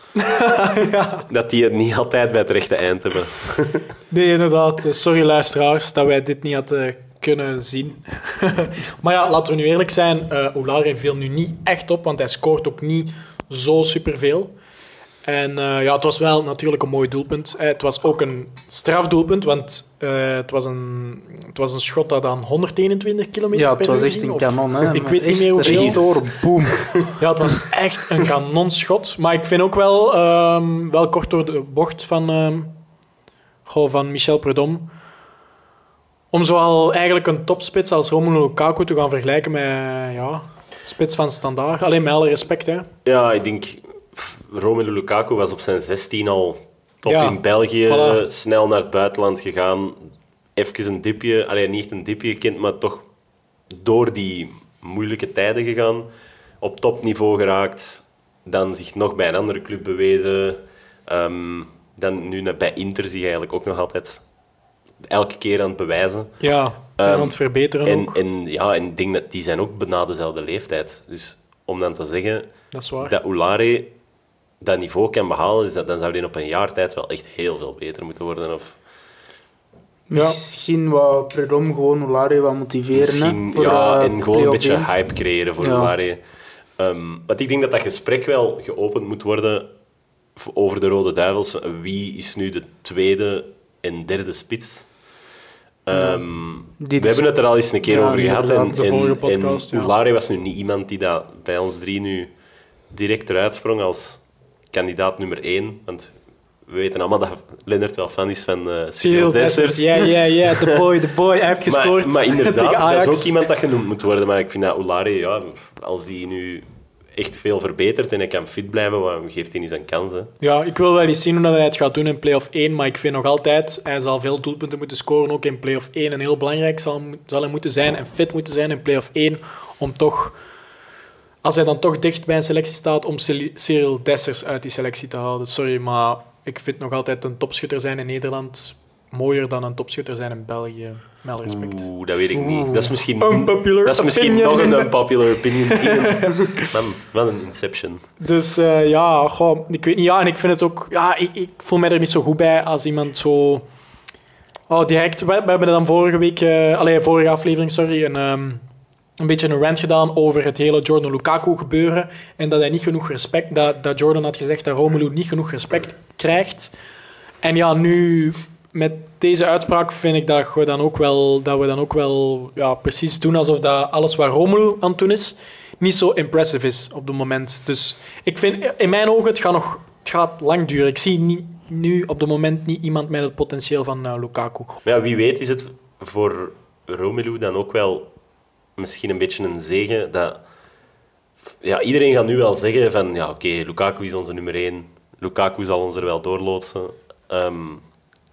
[SPEAKER 3] (laughs) dat die het niet altijd bij het rechte eind hebben.
[SPEAKER 2] Nee, inderdaad. Sorry luisteraars dat wij dit niet hadden kunnen zien. (laughs) maar ja, laten we nu eerlijk zijn. eh Oulare viel nu niet echt op, want hij scoort ook niet zo superveel. En eh, ja, het was wel natuurlijk een mooi doelpunt. Eh, het was ook een strafdoelpunt, want eh, het, was een, het was een schot dat aan 121 km
[SPEAKER 1] Ja, het was echt
[SPEAKER 2] ging,
[SPEAKER 1] een kanon. Hè. (laughs)
[SPEAKER 2] Ik weet niet meer hoeveel.
[SPEAKER 1] rechtdoor, boom. (laughs)
[SPEAKER 2] Ja, het was echt een kanonschot. Maar ik vind ook wel, ehm, wel kort door de bocht van, goh, van Michel Prudhomme. Om zoal eigenlijk een topspits als Romelu Lukaku te gaan vergelijken met ja, spits van standaard. Alleen met alle respect. Hè.
[SPEAKER 3] Ja, ik denk... Romelu Lukaku was op zijn 16 al top
[SPEAKER 2] Ja,
[SPEAKER 3] in België.
[SPEAKER 2] voilà.
[SPEAKER 3] Snel naar het buitenland gegaan. Even een dipje. Alleen niet echt een dipje gekend, maar toch door die moeilijke tijden gegaan. Op topniveau geraakt. Dan zich nog bij een andere club bewezen. Ehm, dan nu bij Inter zich eigenlijk ook nog altijd elke keer aan het bewijzen.
[SPEAKER 2] Ja, en
[SPEAKER 3] Ehm,
[SPEAKER 2] aan het verbeteren
[SPEAKER 3] En,
[SPEAKER 2] ook.
[SPEAKER 3] en, ja, en ik denk dat die zijn ook bijna dezelfde leeftijd. Dus om dan te zeggen
[SPEAKER 2] Dat is waar.
[SPEAKER 3] dat Oulare dat niveau kan behalen, is dat, dan zou die op een jaar tijd wel echt heel veel beter moeten worden. Of
[SPEAKER 2] Ja.
[SPEAKER 1] Misschien wat Predom gewoon Olare wat motiveren.
[SPEAKER 3] misschien
[SPEAKER 1] hè, voor,
[SPEAKER 3] ja,
[SPEAKER 1] eh,
[SPEAKER 3] en gewoon een beetje hype creëren voor
[SPEAKER 1] Ja.
[SPEAKER 3] Oulare. Ehm, want ik denk dat dat gesprek wel geopend moet worden over de Rode Duivels. Wie is nu de tweede en derde spits? Ehm, we
[SPEAKER 1] is-
[SPEAKER 3] hebben het er al eens een keer
[SPEAKER 1] Ja,
[SPEAKER 3] over gehad. En, en,
[SPEAKER 2] podcast,
[SPEAKER 3] en
[SPEAKER 2] ja.
[SPEAKER 3] Oulare was nu niet iemand die dat bij ons drie nu direct eruit sprong als kandidaat nummer één. Want we weten allemaal dat Lennart wel fan is van eh Cyril Dessers.
[SPEAKER 2] Ja, ja, ja. De boy, de boy. Hij heeft gescoord
[SPEAKER 3] Maar, (laughs) maar inderdaad, dat is ook iemand dat genoemd moet worden. Maar ik vind dat Oulare, ja, als die nu echt veel verbetert en hij kan fit blijven, waarom geeft hij niet zijn kans? Hè?
[SPEAKER 2] Ja, ik wil wel eens zien hoe hij het gaat doen in play-off 1, maar ik vind nog altijd, hij zal veel doelpunten moeten scoren, ook in play-off 1. En heel belangrijk zal, zal hij moeten zijn en fit moeten zijn in play-off 1, om toch, als hij dan toch dicht bij een selectie staat, om Cyril Dessers uit die selectie te houden. Sorry, maar ik vind nog altijd een topschutter zijn in Nederland mooier dan een topschutter zijn in België. Met alle respect.
[SPEAKER 3] Oeh, dat weet ik niet. Dat is misschien,
[SPEAKER 2] Unpopular
[SPEAKER 3] dat is misschien
[SPEAKER 2] opinion.
[SPEAKER 3] nog een unpopular opinion. (laughs) Man, wat een inception.
[SPEAKER 2] Dus eh, ja, goh, ik weet niet. Ja, en ik vind het ook... Ja, ik, ik voel mij er niet zo goed bij als iemand zo... Oh, direct... We, we hebben dan vorige week... eh allee, vorige aflevering, sorry, een, ehm, een beetje een rant gedaan over het hele Jordan Lukaku gebeuren. En dat hij niet genoeg respect... Dat, dat Jordan had gezegd dat Romelu niet genoeg respect krijgt. En ja, nu... Met deze uitspraak vind ik dat we dan ook wel, dat we dan ook wel ja, precies doen alsof dat alles wat Romelu aan doen is, niet zo impressive is op het moment. Dus ik vind, in mijn ogen, het gaat nog het gaat lang duren. Ik zie nu op het moment niet iemand met het potentieel van eh, Lukaku.
[SPEAKER 3] Ja, wie weet is het voor Romelu dan ook wel misschien een beetje een zegen dat... Ja, iedereen gaat nu wel zeggen van, ja oké, Lukaku is onze nummer één. Lukaku zal ons er wel doorloodsen. Ehm,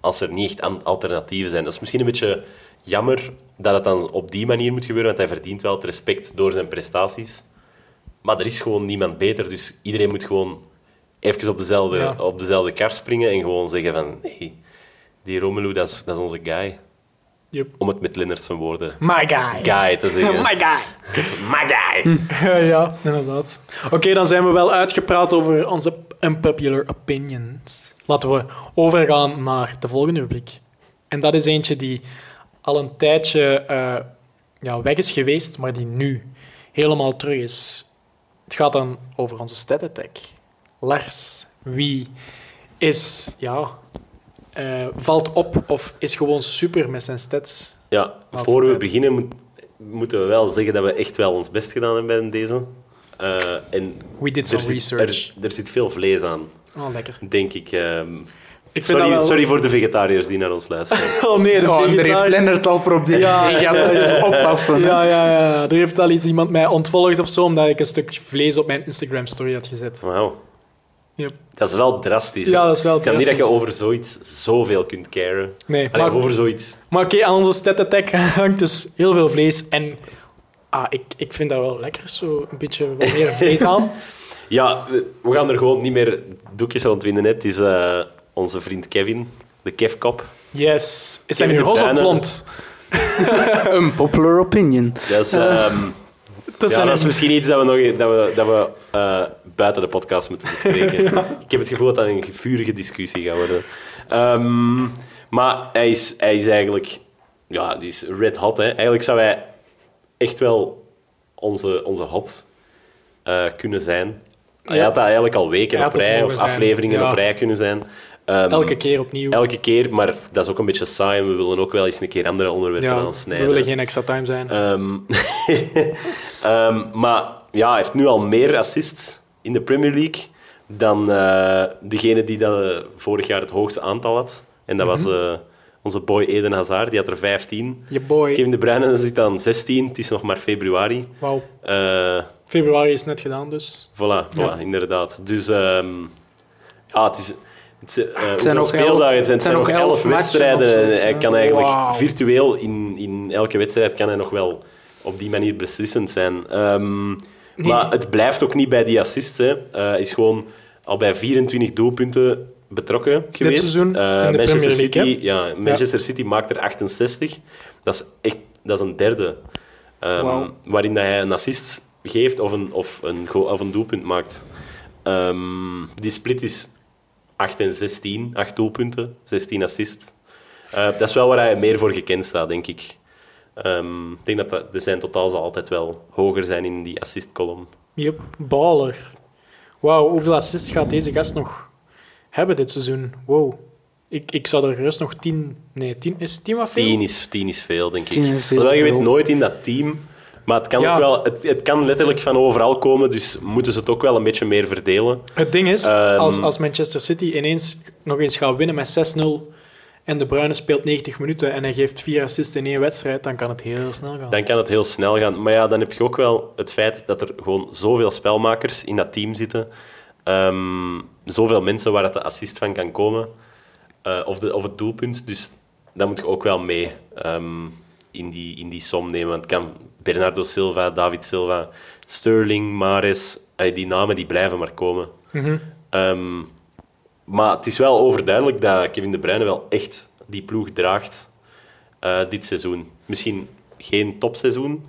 [SPEAKER 3] als er niet echt alternatieven zijn. Dat is misschien een beetje jammer dat het dan op die manier moet gebeuren, want hij verdient wel het respect door zijn prestaties. Maar er is gewoon niemand beter, dus iedereen moet gewoon even op dezelfde,
[SPEAKER 2] Ja.
[SPEAKER 3] op dezelfde kar springen en gewoon zeggen van, nee, die Romelu, dat is, dat is onze guy.
[SPEAKER 2] Yep.
[SPEAKER 3] Om het met Lennart zijn woorden
[SPEAKER 2] My guy.
[SPEAKER 3] guy te zeggen. (laughs)
[SPEAKER 2] My guy.
[SPEAKER 3] My guy.
[SPEAKER 2] Ja, (laughs) ja, inderdaad. Oké, dan zijn we wel uitgepraat over onze unpopular opinions. Laten we overgaan naar de volgende rubriek. En dat is eentje die al een tijdje eh, ja, weg is geweest, maar die nu helemaal terug is. Het gaat dan over onze stat attack. Lars, wie is, ja, eh, valt op of is gewoon super met zijn stats?
[SPEAKER 3] Ja, voor we
[SPEAKER 2] tijd.
[SPEAKER 3] beginnen moet- moeten we wel zeggen dat we echt wel ons best gedaan hebben bij deze. Eh, en
[SPEAKER 2] We did
[SPEAKER 3] er
[SPEAKER 2] some
[SPEAKER 3] zit,
[SPEAKER 2] research.
[SPEAKER 3] er, er zit veel vlees aan,
[SPEAKER 2] Oh, lekker.
[SPEAKER 3] denk ik. ehm.
[SPEAKER 2] Ik vind
[SPEAKER 3] sorry,
[SPEAKER 2] wel-
[SPEAKER 3] sorry voor de vegetariërs die naar ons luisteren. (laughs)
[SPEAKER 2] Oh nee, de
[SPEAKER 1] Oh, heeft Lennart al problemen.
[SPEAKER 2] Ja,
[SPEAKER 1] Je (laughs) gaat
[SPEAKER 2] ja,
[SPEAKER 1] er eens
[SPEAKER 2] ja.
[SPEAKER 1] oppassen.
[SPEAKER 2] Ja, ja, ja. Er heeft al eens iemand mij ontvolgd of zo, omdat ik een stuk vlees op mijn Instagram-story had gezet.
[SPEAKER 3] Wauw.
[SPEAKER 2] Yep.
[SPEAKER 3] Dat is wel drastisch. hè?
[SPEAKER 2] Ja, dat is wel
[SPEAKER 3] Ik snap niet dat je
[SPEAKER 2] drastisch.
[SPEAKER 3] over zoiets zoveel kunt caren.
[SPEAKER 2] Nee,
[SPEAKER 3] Allee,
[SPEAKER 2] maar,
[SPEAKER 3] over zoiets.
[SPEAKER 2] maar oké, aan onze stat attack (laughs) hangt dus heel veel vlees. En ah, ik, ik vind dat wel lekker, zo een beetje wat meer vlees aan.
[SPEAKER 3] Ja, we gaan er gewoon niet meer doekjes rond winnen. hè. Het is eh, onze vriend Kevin, de Kevkop.
[SPEAKER 2] Yes. Is hij nu roze of blond? (laughs)
[SPEAKER 1] Een popular opinion.
[SPEAKER 3] Dat is, ehm, ja,
[SPEAKER 2] zijn-
[SPEAKER 3] dat is misschien iets dat we, nog, dat we, dat we eh, buiten de podcast moeten bespreken. (laughs) Ik heb het gevoel dat dat een vurige discussie gaat worden. Ehm, maar hij is, hij is eigenlijk... Ja, die is red hot. Hè. Eigenlijk zou hij echt wel onze, onze hot eh, kunnen zijn. Hij
[SPEAKER 2] Ja.
[SPEAKER 3] had dat eigenlijk al weken op rij, of afleveringen
[SPEAKER 2] ja.
[SPEAKER 3] op rij kunnen zijn. Ehm,
[SPEAKER 2] Elke keer opnieuw.
[SPEAKER 3] Elke keer, maar dat is ook een beetje saai. We willen ook wel eens een keer andere onderwerpen
[SPEAKER 2] ja, we
[SPEAKER 3] aansnijden.
[SPEAKER 2] willen geen extra time zijn.
[SPEAKER 3] Ehm, (laughs) ehm, maar ja, hij heeft nu al meer assists in de Premier League dan eh, degene die dat eh, vorig jaar het hoogste aantal had. En dat was eh, onze boy Eden Hazard, die had er 15.
[SPEAKER 2] Je boy.
[SPEAKER 3] Kevin De Bruyne zit aan 16, het is nog maar februari.
[SPEAKER 2] Wauw.
[SPEAKER 3] Eh,
[SPEAKER 2] Februari is net gedaan, dus.
[SPEAKER 3] voilà, voilà
[SPEAKER 2] Ja.
[SPEAKER 3] inderdaad. Dus ehm, ja, het is... Het zijn,
[SPEAKER 1] nog
[SPEAKER 3] speeldagen?
[SPEAKER 1] elf-
[SPEAKER 3] Het zijn, het zijn nog elf wedstrijden.
[SPEAKER 1] zo,
[SPEAKER 3] hij kan eigenlijk virtueel in, in elke wedstrijd kan hij nog wel op die manier beslissend zijn. Ehm, Maar het blijft ook niet bij die assists. Hè. Eh, Hij is gewoon al bij 24 doelpunten betrokken geweest.
[SPEAKER 2] seizoen
[SPEAKER 3] Eh, Manchester City,
[SPEAKER 2] League,
[SPEAKER 3] ja, Manchester City maakt er 68. Dat is echt dat is een derde. Ehm,
[SPEAKER 2] Wauw.
[SPEAKER 3] Waarin dat hij een assist geeft of een, of een, go- of een doelpunt maakt. Ehm, die split is 8 en 16. 8 doelpunten, 16 assists. Eh, dat is wel waar hij meer voor gekend staat, denk ik. Ehm, ik denk dat, dat de zijn totaal zal altijd wel hoger zijn in die assist-column.
[SPEAKER 2] Yep, baller. Wauw, hoeveel assists gaat deze gast nog hebben dit seizoen? Wow. Ik, ik zou er gerust nog 10... Nee, 10 is 10 wat veel?
[SPEAKER 3] 10 is, 10 is veel, denk ik.
[SPEAKER 1] 10 is
[SPEAKER 3] je weet nooit in dat team. Maar het kan,
[SPEAKER 2] Ja.
[SPEAKER 3] ook wel, het, het kan letterlijk van overal komen, dus moeten ze het ook wel een beetje meer verdelen.
[SPEAKER 2] Het ding is,
[SPEAKER 3] Ehm,
[SPEAKER 2] als, als Manchester City ineens nog eens gaat winnen met 6-0 en De Bruyne speelt 90 minuten en hij geeft vier assists in één wedstrijd, dan kan het heel snel gaan.
[SPEAKER 3] Dan kan het heel snel gaan. Maar ja, dan heb je ook wel het feit dat er gewoon zoveel spelmakers in dat team zitten. Ehm, zoveel mensen waar het de assist van kan komen. eh, of, de, of het doelpunt. Dus dat moet je ook wel mee ehm, in, die, in die som nemen. Want het kan Bernardo Silva, David Silva, Sterling, Mares... eh, die namen die blijven maar komen.
[SPEAKER 2] Mhm.
[SPEAKER 3] Ehm, maar het is wel overduidelijk dat Kevin De Bruyne wel echt die ploeg draagt eh, dit seizoen. Misschien geen topseizoen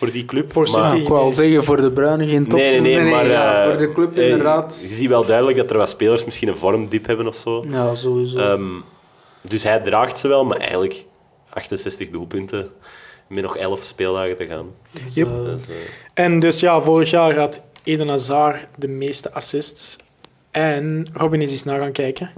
[SPEAKER 3] voor die club.
[SPEAKER 2] Voor
[SPEAKER 3] maar,
[SPEAKER 2] City.
[SPEAKER 1] ik wou zeggen, voor de Bruinen geen top.
[SPEAKER 3] Nee, nee, nee, maar
[SPEAKER 1] ja,
[SPEAKER 3] eh,
[SPEAKER 1] voor de club
[SPEAKER 3] eh,
[SPEAKER 1] inderdaad.
[SPEAKER 3] Je ziet wel duidelijk dat er wat spelers misschien een vormdip hebben of zo.
[SPEAKER 1] Ja, sowieso.
[SPEAKER 3] Ehm, dus hij draagt ze wel, maar eigenlijk 68 doelpunten met nog 11 speeldagen te gaan.
[SPEAKER 1] Dus,
[SPEAKER 2] Yep.
[SPEAKER 1] eh,
[SPEAKER 2] En dus ja, vorig jaar had Eden Hazard de meeste assists. En Robin is eens naar gaan kijken.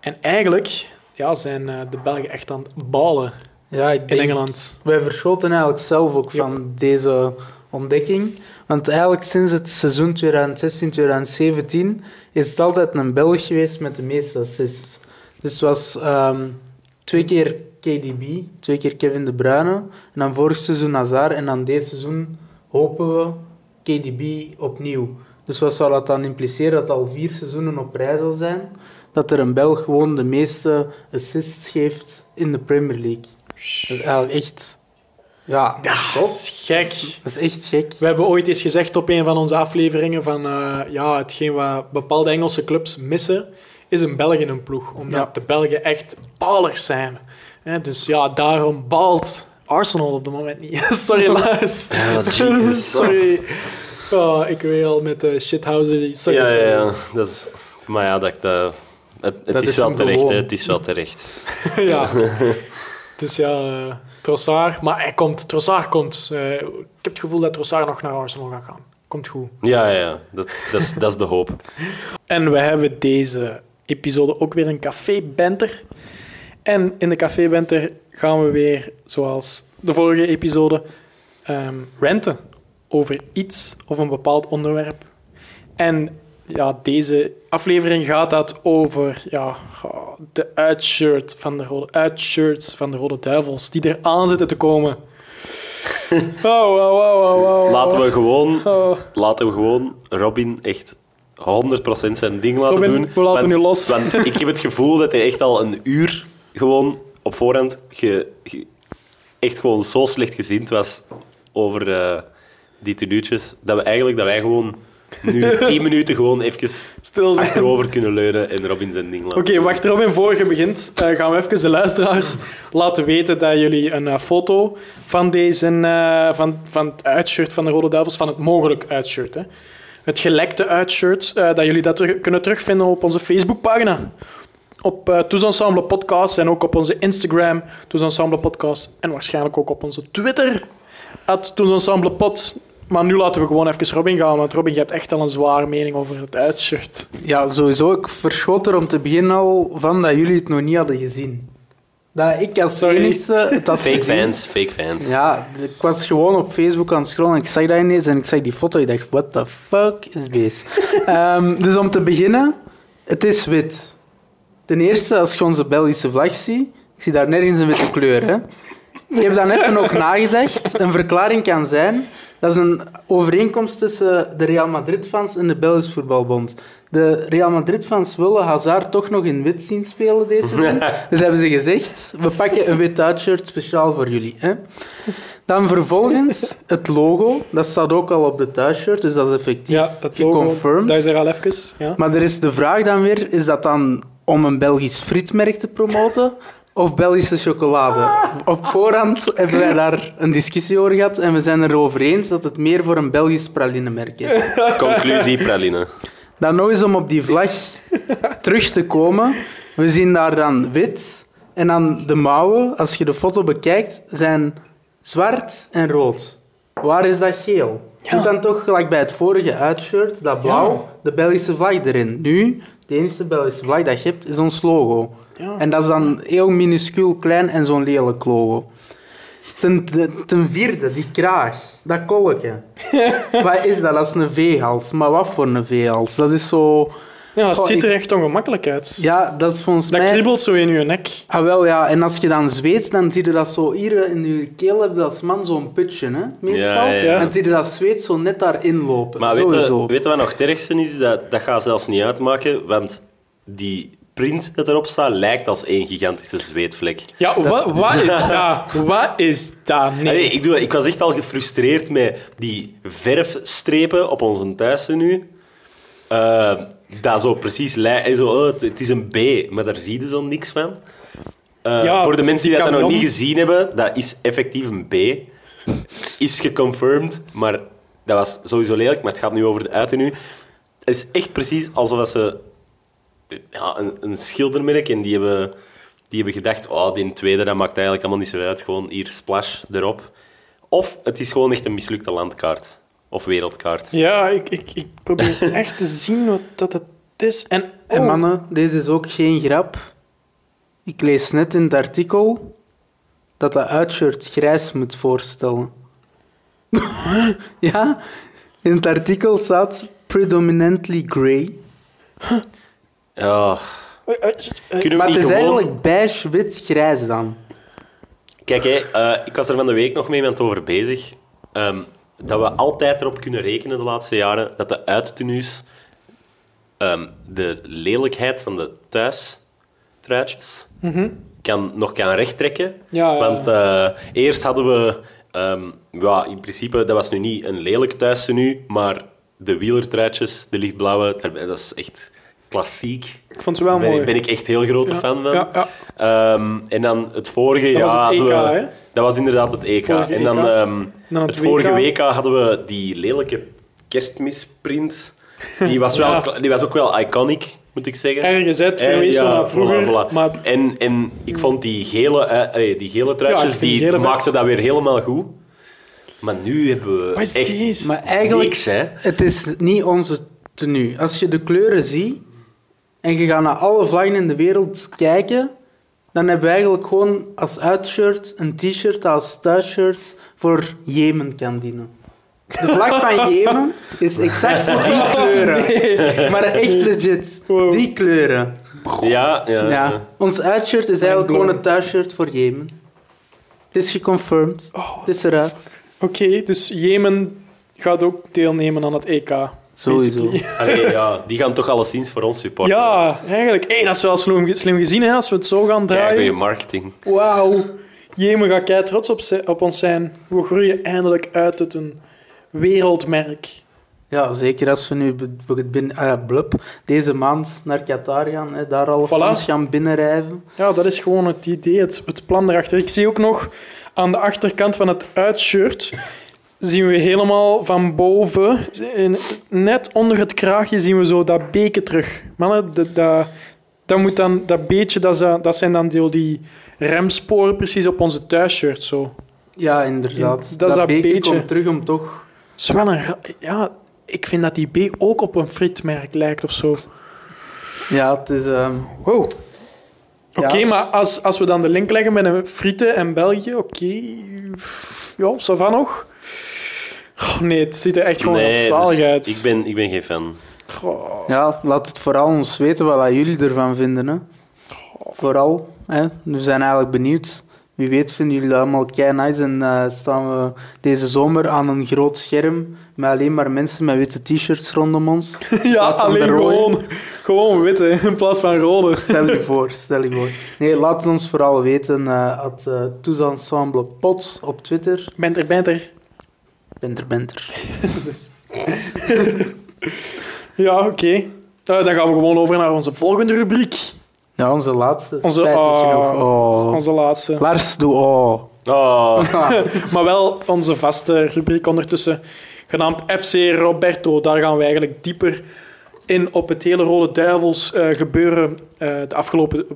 [SPEAKER 2] En eigenlijk ja, zijn eh, de Belgen echt aan het ballen
[SPEAKER 1] ja, ik
[SPEAKER 2] in Engeland.
[SPEAKER 1] wij verschoten eigenlijk zelf ook van deze ontdekking. Want eigenlijk sinds het seizoen 2016-2017 is het altijd een Belg geweest met de meeste assists. Dus het was ehm, twee keer KDB, twee keer Kevin De Bruyne. En dan vorig seizoen Hazard. En dan dit seizoen hopen we KDB opnieuw. Dus wat zou dat dan impliceren? Dat al vier seizoenen op rij zal zijn. Dat er een Belg gewoon de meeste assists geeft in de Premier League. Dat is eigenlijk echt... Ja,
[SPEAKER 2] dat is gek.
[SPEAKER 1] Dat is echt gek.
[SPEAKER 2] We hebben ooit eens gezegd op een van onze afleveringen van eh, ja, hetgeen wat bepaalde Engelse clubs missen, is een Belg in een ploeg. Omdat
[SPEAKER 1] Ja.
[SPEAKER 2] de Belgen echt ballers zijn. Hè, dus ja, daarom balt Arsenal op het moment niet. (laughs) Sorry, Lars. (laughs)
[SPEAKER 3] Jesus.
[SPEAKER 2] Sorry. Oh, ik weet al met de shithouser. Sorry,
[SPEAKER 3] ja, ja,
[SPEAKER 2] sorry.
[SPEAKER 3] ja. Dat is, maar ja, dat, dat, het, het
[SPEAKER 1] Dat
[SPEAKER 3] is,
[SPEAKER 1] is
[SPEAKER 3] wel terecht. Hè. Het is wel terecht. (laughs)
[SPEAKER 2] ja. Dus ja, eh, Trossard. Maar hij komt, Trossard komt. eh, ik heb het gevoel dat Trossard nog naar Arsenal gaat gaan. Komt goed.
[SPEAKER 3] Ja, ja, ja. Dat, dat, is, dat is de hoop.
[SPEAKER 2] En we hebben deze episode ook weer een café-banter. En in de café-banter gaan we weer, zoals de vorige episode, ehm renten over iets of een bepaald onderwerp. En ja, deze aflevering gaat dat over ja, de uitshirt van de rode, uitshirts van de Rode Duivels, die er aan zitten te komen. (laughs) Oh, wow, wow.
[SPEAKER 3] Laten we gewoon,
[SPEAKER 2] Oh.
[SPEAKER 3] laten we gewoon Robin echt 100% zijn ding laten
[SPEAKER 2] Robin,
[SPEAKER 3] doen.
[SPEAKER 2] we laten
[SPEAKER 3] Want-
[SPEAKER 2] u los.
[SPEAKER 3] Want ik heb het gevoel dat hij echt al een uur gewoon op voorhand ge- ge- echt gewoon zo slecht gezind was over eh, die tenuutjes, dat we eigenlijk dat wij gewoon nu (laughs) 10 minuten gewoon even
[SPEAKER 2] Stil zijn.
[SPEAKER 3] achterover kunnen leunen en Robin zijn ding laten
[SPEAKER 2] Oké, wacht, Robin, voor je begint, eh, gaan we even de luisteraars laten weten dat jullie een eh, foto van, deze, van, van het uitshirt van de Rode Duivels, van het mogelijk uitshirt, hè, het gelekte uitshirt, dat jullie dat kunnen terugvinden op onze Facebookpagina. Op uh, Ensemble Podcast en ook op onze Instagram, Tous Ensemble Podcast. En waarschijnlijk ook op onze Twitter, at Tous Ensemble Pod. Maar nu laten we gewoon even Robin gaan, want Robin, je hebt echt al een zware mening over het uitshirt.
[SPEAKER 1] Ja, sowieso. Ik verschot er om te beginnen al van dat jullie het nog niet hadden gezien. Dat ik als
[SPEAKER 2] Sorry.
[SPEAKER 1] enigste het had
[SPEAKER 3] Fake
[SPEAKER 1] gezien.
[SPEAKER 3] fans, fake fans.
[SPEAKER 1] Ja, ik was gewoon op Facebook aan het scrollen en ik zag dat ineens en ik zag die foto. Ik dacht, what the fuck is this? (laughs) Ehm, dus om te beginnen, het is wit. Ten eerste, als je onze Belgische vlag ziet, ik zie daar nergens een witte kleur. Hè? Ik heb dan even ook nagedacht. Een verklaring kan zijn, dat is een overeenkomst tussen de Real Madrid-fans en de Belgische Voetbalbond. De Real Madrid-fans willen Hazard toch nog in wit zien spelen deze seizoen. (laughs) Dus hebben ze gezegd, we pakken een wit uitshirt speciaal voor jullie. Hè? Dan vervolgens het logo, dat staat ook al op de thuisshirt, dus dat is effectief
[SPEAKER 2] Ja, dat logo,
[SPEAKER 1] geconfirmed.
[SPEAKER 2] dat is er al even. Ja.
[SPEAKER 1] Maar er is de vraag dan weer, is dat dan om een Belgisch frietmerk te promoten of Belgische chocolade? Op voorhand hebben wij daar een discussie over gehad en we zijn erover eens dat het meer voor een Belgisch pralinemerk is.
[SPEAKER 3] Conclusie, praline.
[SPEAKER 1] Dan nog eens om op die vlag terug te komen. We zien daar dan wit en dan de mouwen, als je de foto bekijkt, zijn zwart en rood. Waar is dat geel? Doe dan toch gelijk bij het vorige uitshirt, dat blauw,
[SPEAKER 2] Ja.
[SPEAKER 1] de Belgische vlag erin. Nu, de enige Belgische vlag dat je hebt, is ons logo.
[SPEAKER 2] Ja.
[SPEAKER 1] En dat is dan heel minuscuul klein en zo'n lelijk logo. Ten, ten vierde, die kraag, dat kolkje. (laughs) wat is dat? Dat is een veehals. Maar wat voor een veehals? Dat is zo...
[SPEAKER 2] Ja, het
[SPEAKER 1] Goh,
[SPEAKER 2] ziet
[SPEAKER 1] ik-
[SPEAKER 2] er echt ongemakkelijk uit.
[SPEAKER 1] Ja, dat is volgens
[SPEAKER 2] Dat
[SPEAKER 1] mij...
[SPEAKER 2] kriebelt zo in je nek.
[SPEAKER 1] Ah, wel ja. En als je dan zweet, dan zie je dat zo hier in je keel heb je als man zo'n putje, hè? Meestal.
[SPEAKER 3] Ja, ja, ja.
[SPEAKER 1] Dan zie je dat zweet zo net daarin lopen.
[SPEAKER 3] Maar weet
[SPEAKER 1] Sowieso.
[SPEAKER 3] je, weet je wat nog het ergste is? Dat, dat gaat zelfs niet uitmaken, want die print dat erop staat lijkt als één gigantische zweetvlek.
[SPEAKER 2] Ja, wat, wat is (laughs) dat? Wat is dat? Nee.
[SPEAKER 3] Allee, ik, doe, ik was echt al gefrustreerd met die verfstrepen op onze thuistenu. Eh dat zo precies lijkt. Zo, oh, het, het is een B, maar daar zie je zo niks van. Eh,
[SPEAKER 2] Ja,
[SPEAKER 3] voor de mensen die
[SPEAKER 2] die
[SPEAKER 3] dat nog niet gezien hebben, dat is effectief een B. Is geconfirmed, maar dat was sowieso lelijk. Maar het gaat nu over de uitenu. Het is echt precies alsof ze ja, een, een schildermerk en die hebben, die hebben gedacht, oh, die tweede, dat maakt eigenlijk allemaal niet zo uit. Gewoon hier, splash, erop. Of het is gewoon echt een mislukte landkaart. Of wereldkaart.
[SPEAKER 2] Ja, ik, ik, ik probeer (laughs) echt te zien wat dat het is. En,
[SPEAKER 1] En
[SPEAKER 2] oh,
[SPEAKER 1] mannen, deze is ook geen grap. Ik lees net in het artikel dat dat uitshirt grijs moet voorstellen. (laughs) ja, in het artikel staat predominantly grey.
[SPEAKER 3] Ja,
[SPEAKER 2] eh, eh, eh,
[SPEAKER 3] kunnen we
[SPEAKER 1] Maar
[SPEAKER 3] niet
[SPEAKER 1] het is
[SPEAKER 3] gewoon...
[SPEAKER 1] eigenlijk beige, wit, grijs dan.
[SPEAKER 3] Kijk, hè, eh, ik was er van de week nog mee met over bezig. ehm, dat we altijd erop kunnen rekenen de laatste jaren dat de uittenues ehm, de lelijkheid van de thuistruitjes kan, nog kan rechttrekken.
[SPEAKER 2] Ja, ja,
[SPEAKER 3] Want eh, eerst hadden we... ehm, ja, in principe, dat was nu niet een lelijk thuistenu, maar de wielertruitjes, de lichtblauwe, dat is echt klassiek.
[SPEAKER 2] ik vond ze wel
[SPEAKER 3] ben,
[SPEAKER 2] mooi.
[SPEAKER 3] ik- ben ik echt heel grote
[SPEAKER 2] Ja,
[SPEAKER 3] fan van.
[SPEAKER 2] ja, ja.
[SPEAKER 3] Ehm, en dan het vorige
[SPEAKER 2] Dat was
[SPEAKER 3] ja,
[SPEAKER 2] het EK,
[SPEAKER 3] we-
[SPEAKER 2] hè?
[SPEAKER 3] Dat was inderdaad het EK.
[SPEAKER 2] Vorige
[SPEAKER 3] en dan,
[SPEAKER 2] EK.
[SPEAKER 3] ehm,
[SPEAKER 2] Dan het
[SPEAKER 3] het vorige
[SPEAKER 2] WK.
[SPEAKER 3] Hadden we die lelijke kerstmisprint. Die was, wel, (laughs)
[SPEAKER 2] Ja.
[SPEAKER 3] die was ook wel iconic, moet ik zeggen. Eh,
[SPEAKER 2] verwees
[SPEAKER 3] ja,
[SPEAKER 2] vroeger.
[SPEAKER 3] voilà, voilà.
[SPEAKER 2] Maar
[SPEAKER 3] En, en ik vond die gele, eh, allee, die gele truitjes,
[SPEAKER 2] die
[SPEAKER 3] die
[SPEAKER 2] gele vet.
[SPEAKER 3] maakten dat weer helemaal goed. Maar nu hebben we echt?
[SPEAKER 1] Maar eigenlijk,
[SPEAKER 3] niks, hè.
[SPEAKER 1] het is niet onze tenue. Als je de kleuren ziet en je gaat naar alle vlaggen in de wereld kijken, dan hebben we eigenlijk gewoon als uitshirt een t-shirt dat als thuisshirt voor Jemen kan dienen. De vlag van (laughs) Jemen is exact (laughs) die kleuren. Maar echt legit.
[SPEAKER 2] Wow.
[SPEAKER 1] Die kleuren.
[SPEAKER 3] Ja, ja.
[SPEAKER 1] Ja.
[SPEAKER 3] ja.
[SPEAKER 1] Ons uitshirt is eigenlijk gewoon een thuisshirt voor Jemen. Het is geconfirmed.
[SPEAKER 2] Oh.
[SPEAKER 1] Het is eruit.
[SPEAKER 2] Oké, dus Jemen gaat ook deelnemen aan het EK.
[SPEAKER 1] Sowieso. (laughs)
[SPEAKER 3] Allee, ja. Die gaan toch alleszins voor ons supporten.
[SPEAKER 2] Ja, eigenlijk. Hey, dat is wel slim, slim gezien hè, als we het zo gaan
[SPEAKER 3] Kijk,
[SPEAKER 2] draaien.
[SPEAKER 3] goeie marketing.
[SPEAKER 2] Wauw. Jemen gaat kei trots op, op ons zijn. We groeien eindelijk uit tot een wereldmerk.
[SPEAKER 1] Ja, zeker als we nu b- b- bin- ah, blub, deze maand naar Qatar gaan, hè, daar al
[SPEAKER 2] Voilà.
[SPEAKER 1] fans gaan binnenrijven.
[SPEAKER 2] Ja, dat is gewoon het idee, het, het plan erachter. Ik zie ook nog aan de achterkant van het uitshirt zien we helemaal van boven, net onder het kraagje, zien we zo dat beken terug. Mannen, dat, dat, dat, moet dan, dat beetje, dat, dat zijn dan deel die remsporen precies op onze thuisshirt. Zo.
[SPEAKER 1] Ja, inderdaad.
[SPEAKER 2] Dat
[SPEAKER 1] Dat, beker
[SPEAKER 2] beetje.
[SPEAKER 1] komt terug om toch...
[SPEAKER 2] een ja, ik vind dat die B ook op een frietmerk lijkt of zo.
[SPEAKER 1] Ja, het is... ehm,
[SPEAKER 2] Wow. Oké,
[SPEAKER 1] Ja.
[SPEAKER 2] maar als, als we dan de link leggen met een frieten en België, oké. Ja, ça nog? Oh, nee, het ziet er echt gewoon
[SPEAKER 3] Nee,
[SPEAKER 2] zalig
[SPEAKER 3] dus
[SPEAKER 2] uit.
[SPEAKER 3] ik, ben, ik ben geen fan.
[SPEAKER 2] Goh.
[SPEAKER 1] Ja, laat het vooral ons weten wat jullie ervan vinden. Hè. Vooral. Hè. We zijn eigenlijk benieuwd. Wie weet vinden jullie dat allemaal kei nice. En eh, staan we deze zomer aan een groot scherm met alleen maar mensen met witte t-shirts rondom ons. (laughs)
[SPEAKER 2] Ja, alleen gewoon, gewoon wit, hè, in plaats van rode.
[SPEAKER 1] Stel je (laughs) voor, stel je voor. Nee, laat het ons vooral weten. eh at uh, Tous Ensemble Pots op Twitter.
[SPEAKER 2] Bent er, bent er.
[SPEAKER 1] Benter, benter. (laughs)
[SPEAKER 2] Dus. (laughs) ja, oké. Eh, dan gaan we gewoon over naar onze volgende rubriek.
[SPEAKER 1] Ja, onze laatste.
[SPEAKER 2] Onze- oh.
[SPEAKER 1] Oh.
[SPEAKER 2] Onze laatste.
[SPEAKER 1] Lars, doe oh.
[SPEAKER 3] Oh, (laughs)
[SPEAKER 2] Maar wel onze vaste rubriek ondertussen, genaamd FC Roberto. Daar gaan we eigenlijk dieper in op het hele Rode Duivels eh, gebeuren. eh, de afgelopen,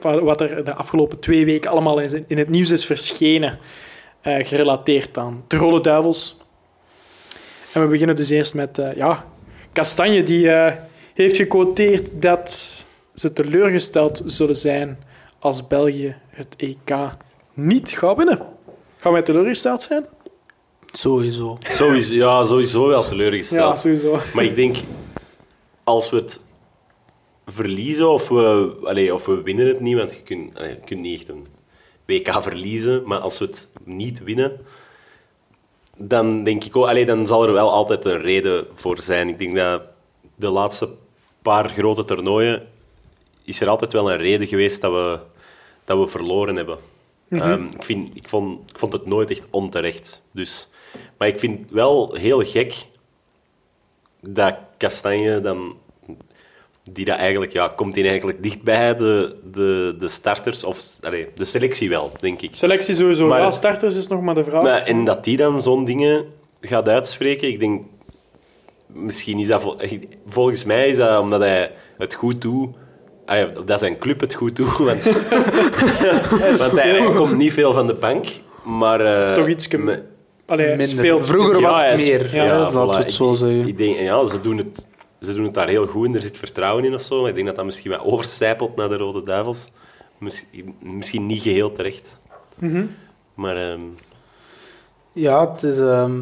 [SPEAKER 2] wat er de afgelopen twee weken allemaal in, in het nieuws is verschenen. Eh, gerelateerd aan de Rode Duivels. En we beginnen dus eerst met eh, ja, Kastanje, die eh, heeft gequoteerd dat ze teleurgesteld zullen zijn als België het EK niet gaat winnen. Gaan wij teleurgesteld zijn?
[SPEAKER 1] Sowieso.
[SPEAKER 3] sowieso, ja, sowieso wel
[SPEAKER 2] Ja,
[SPEAKER 3] teleurgesteld.
[SPEAKER 2] sowieso.
[SPEAKER 3] Maar ik denk, als we het verliezen of we, allee, of we winnen het niet, want je kunt, allee, je kunt niet echt een WK verliezen, maar als we het niet winnen, dan denk ik ook, allee, dan zal er wel altijd een reden voor zijn. Ik denk dat de laatste paar grote toernooien is er altijd wel een reden geweest dat we, dat we verloren hebben. Ehm, ik, vind, ik, vond, ik vond het nooit echt onterecht. Dus. Maar ik vind het wel heel gek dat Kastanje dan... Die dat eigenlijk, ja, komt die eigenlijk dichtbij de, de, de starters, of allee, de selectie wel, denk ik.
[SPEAKER 2] Selectie sowieso.
[SPEAKER 3] Maar-
[SPEAKER 2] ja, starters is nog maar de vraag.
[SPEAKER 3] Maar, en dat die dan zo'n dingen gaat uitspreken, ik denk... Misschien is dat... vol- Volgens mij is dat omdat hij het goed doet... ah ja, Dat zijn club het goed doet, want, (laughs) want hij komt niet veel van de bank. Maar... eh,
[SPEAKER 2] Toch ietske-
[SPEAKER 3] me-
[SPEAKER 2] Allee,
[SPEAKER 1] Minder.
[SPEAKER 2] speelt
[SPEAKER 1] Vroeger
[SPEAKER 3] Ja,
[SPEAKER 1] was
[SPEAKER 3] hij
[SPEAKER 1] het
[SPEAKER 3] is-
[SPEAKER 1] meer.
[SPEAKER 2] ja,
[SPEAKER 1] Ja, laten we
[SPEAKER 3] voilà.
[SPEAKER 1] het zo
[SPEAKER 3] Ik-
[SPEAKER 1] zeggen.
[SPEAKER 3] Ik denk, ja, ze doen, het, ze doen het daar heel goed en er zit vertrouwen in of zo. Maar ik denk dat dat misschien wat overcijpelt naar de Rode Duivels. Misschien, misschien niet geheel terecht.
[SPEAKER 2] Mhm.
[SPEAKER 3] Maar ehm,
[SPEAKER 1] Ja, het is... ehm,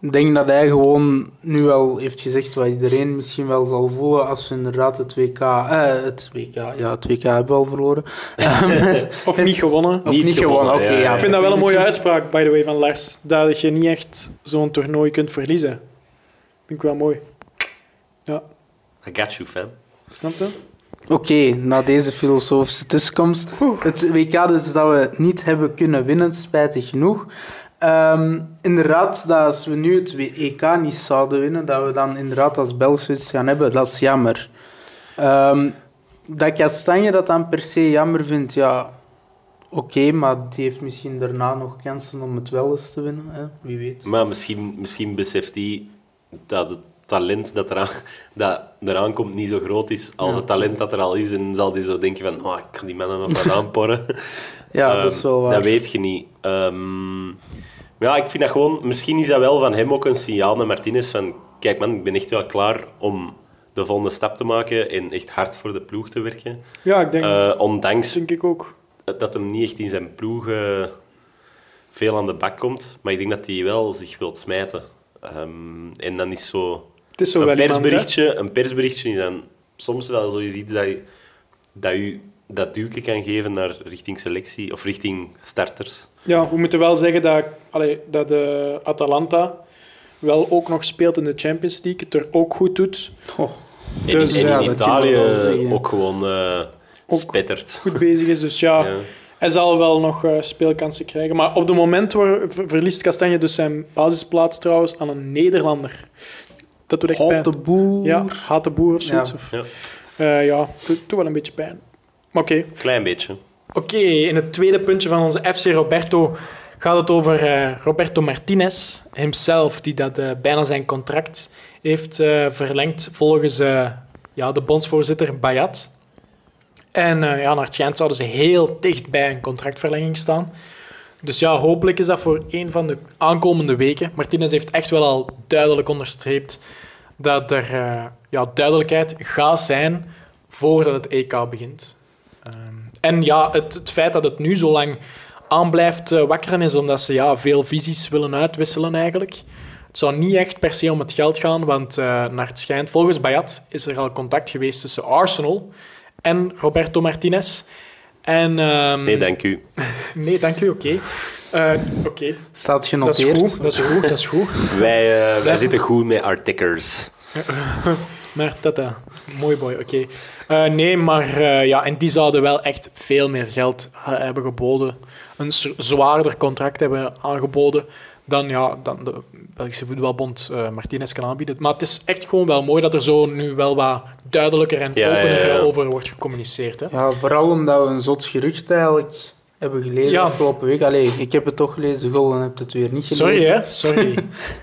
[SPEAKER 1] ik denk dat hij gewoon nu wel heeft gezegd wat iedereen misschien wel zal voelen als we inderdaad het WK... eh, het WK, ja, het WK hebben we al verloren. Ehm, (laughs)
[SPEAKER 2] Of niet gewonnen.
[SPEAKER 1] of
[SPEAKER 3] Niet
[SPEAKER 1] niet,
[SPEAKER 3] gewonnen,
[SPEAKER 1] gewonnen, oké.
[SPEAKER 3] ja,
[SPEAKER 1] ja,
[SPEAKER 3] ja.
[SPEAKER 2] Ik vind dat wel een mooie uitspraak, by the way, van Lars. Dat je niet echt zo'n toernooi kunt verliezen. Vind ik wel mooi. Ja,
[SPEAKER 3] I got you, fam.
[SPEAKER 2] snap je?
[SPEAKER 1] Oké, na deze filosofische tussenkomst. Het WK dus dat we niet hebben kunnen winnen, spijtig genoeg. Ehm, inderdaad, dat als we nu het EK niet zouden winnen, dat we dan inderdaad als Belgisch iets gaan hebben, dat is jammer. Ehm, dat Kastanje dat dan per se jammer vindt, ja, oké, maar die heeft misschien daarna nog kansen om het wel eens te winnen, hè? wie weet.
[SPEAKER 3] Maar misschien, misschien beseft hij dat het talent dat eraan, dat eraan komt niet zo groot is als
[SPEAKER 1] Ja.
[SPEAKER 3] het talent dat er al is. En zal hij zo denken van, oh, ik kan die mannen nog wat (laughs) aanporren.
[SPEAKER 1] Ja,
[SPEAKER 3] Ehm,
[SPEAKER 1] dat is wel waar.
[SPEAKER 3] Dat weet je niet. Ehm, maar ja, ik vind dat gewoon... Misschien is dat wel van hem ook een signaal naar Martinez van... Kijk man, ik ben echt wel klaar om de volgende stap te maken en echt hard voor de ploeg te werken.
[SPEAKER 2] Ja, ik denk,
[SPEAKER 3] Eh, ondanks
[SPEAKER 2] denk ik ook.
[SPEAKER 3] dat hem niet echt in zijn ploeg eh, veel aan de bak komt. Maar ik denk dat hij wel zich wilt smijten. Ehm, en dan is zo...
[SPEAKER 2] Het is zo
[SPEAKER 3] Een
[SPEAKER 2] wel iemand, hè.
[SPEAKER 3] persberichtje, een persberichtje is dan soms wel zoiets iets dat, je, dat u dat duwke kan geven naar richting selectie of richting starters.
[SPEAKER 2] Ja, we moeten wel zeggen dat, allee, dat de Atalanta wel ook nog speelt in de Champions League. Het er ook goed doet.
[SPEAKER 3] En,
[SPEAKER 2] Dus,
[SPEAKER 3] en in Italië ook gewoon eh
[SPEAKER 2] Ook
[SPEAKER 3] spettert.
[SPEAKER 2] Goed bezig is. Dus ja, (laughs)
[SPEAKER 3] Ja.
[SPEAKER 2] hij zal wel nog eh, speelkansen krijgen. Maar op het moment waar, ver- verliest Kastanje dus zijn basisplaats trouwens aan een Nederlander. Dat doet echt pijn.
[SPEAKER 1] de boer.
[SPEAKER 2] Ja, haat de boer of zoiets.
[SPEAKER 1] Ja.
[SPEAKER 2] Of,
[SPEAKER 3] Ja,
[SPEAKER 2] eh, ja, doet, wel een beetje pijn. Maar oké.
[SPEAKER 3] klein beetje.
[SPEAKER 2] Oké, in het tweede puntje van onze FC Roberto gaat het over eh, Roberto Martinez himself, die dat, eh, bijna zijn contract heeft eh, verlengd volgens eh, ja, de bondsvoorzitter Bayat. En eh, ja, naar het schijnt zouden ze heel dicht bij een contractverlenging staan. Dus ja, hopelijk is dat voor een van de aankomende weken. Martinez heeft echt wel al duidelijk onderstreept dat er eh, ja, duidelijkheid gaat zijn voordat het EK begint. Ehm, en ja, het, het feit dat het nu zo lang aan blijft eh, wakkeren is omdat ze ja, veel visies willen uitwisselen eigenlijk. Het zou niet echt per se om het geld gaan, want eh, naar het schijnt, volgens Bayat is er al contact geweest tussen Arsenal en Roberto Martinez. En, ehm,
[SPEAKER 3] Nee, dank u. (laughs)
[SPEAKER 2] Nee, dank u, oké. Eh, oké,
[SPEAKER 1] Staat
[SPEAKER 2] dat is
[SPEAKER 1] genoteerd.
[SPEAKER 2] goed, dat is goed, dat is goed. (laughs)
[SPEAKER 3] Wij, eh, wij zitten goed met our tickers. (laughs)
[SPEAKER 2] Maar tata, mooi boy, oké. Eh, nee, maar eh, ja, en die zouden wel echt veel meer geld hebben geboden. Een zwaarder contract hebben aangeboden dan, ja, dan de Belgische Voetbalbond eh, Martinez kan aanbieden. Maar het is echt gewoon wel mooi dat er zo nu wel wat duidelijker en
[SPEAKER 3] Ja,
[SPEAKER 2] opener
[SPEAKER 3] ja.
[SPEAKER 2] over wordt gecommuniceerd. Hè?
[SPEAKER 1] Ja, vooral omdat we een zot gerucht eigenlijk hebben gelezen
[SPEAKER 2] Ja.
[SPEAKER 1] afgelopen week. Allee, ik heb het toch gelezen, Golden hebt het weer niet gelezen.
[SPEAKER 2] Sorry, hè? (laughs) Sorry.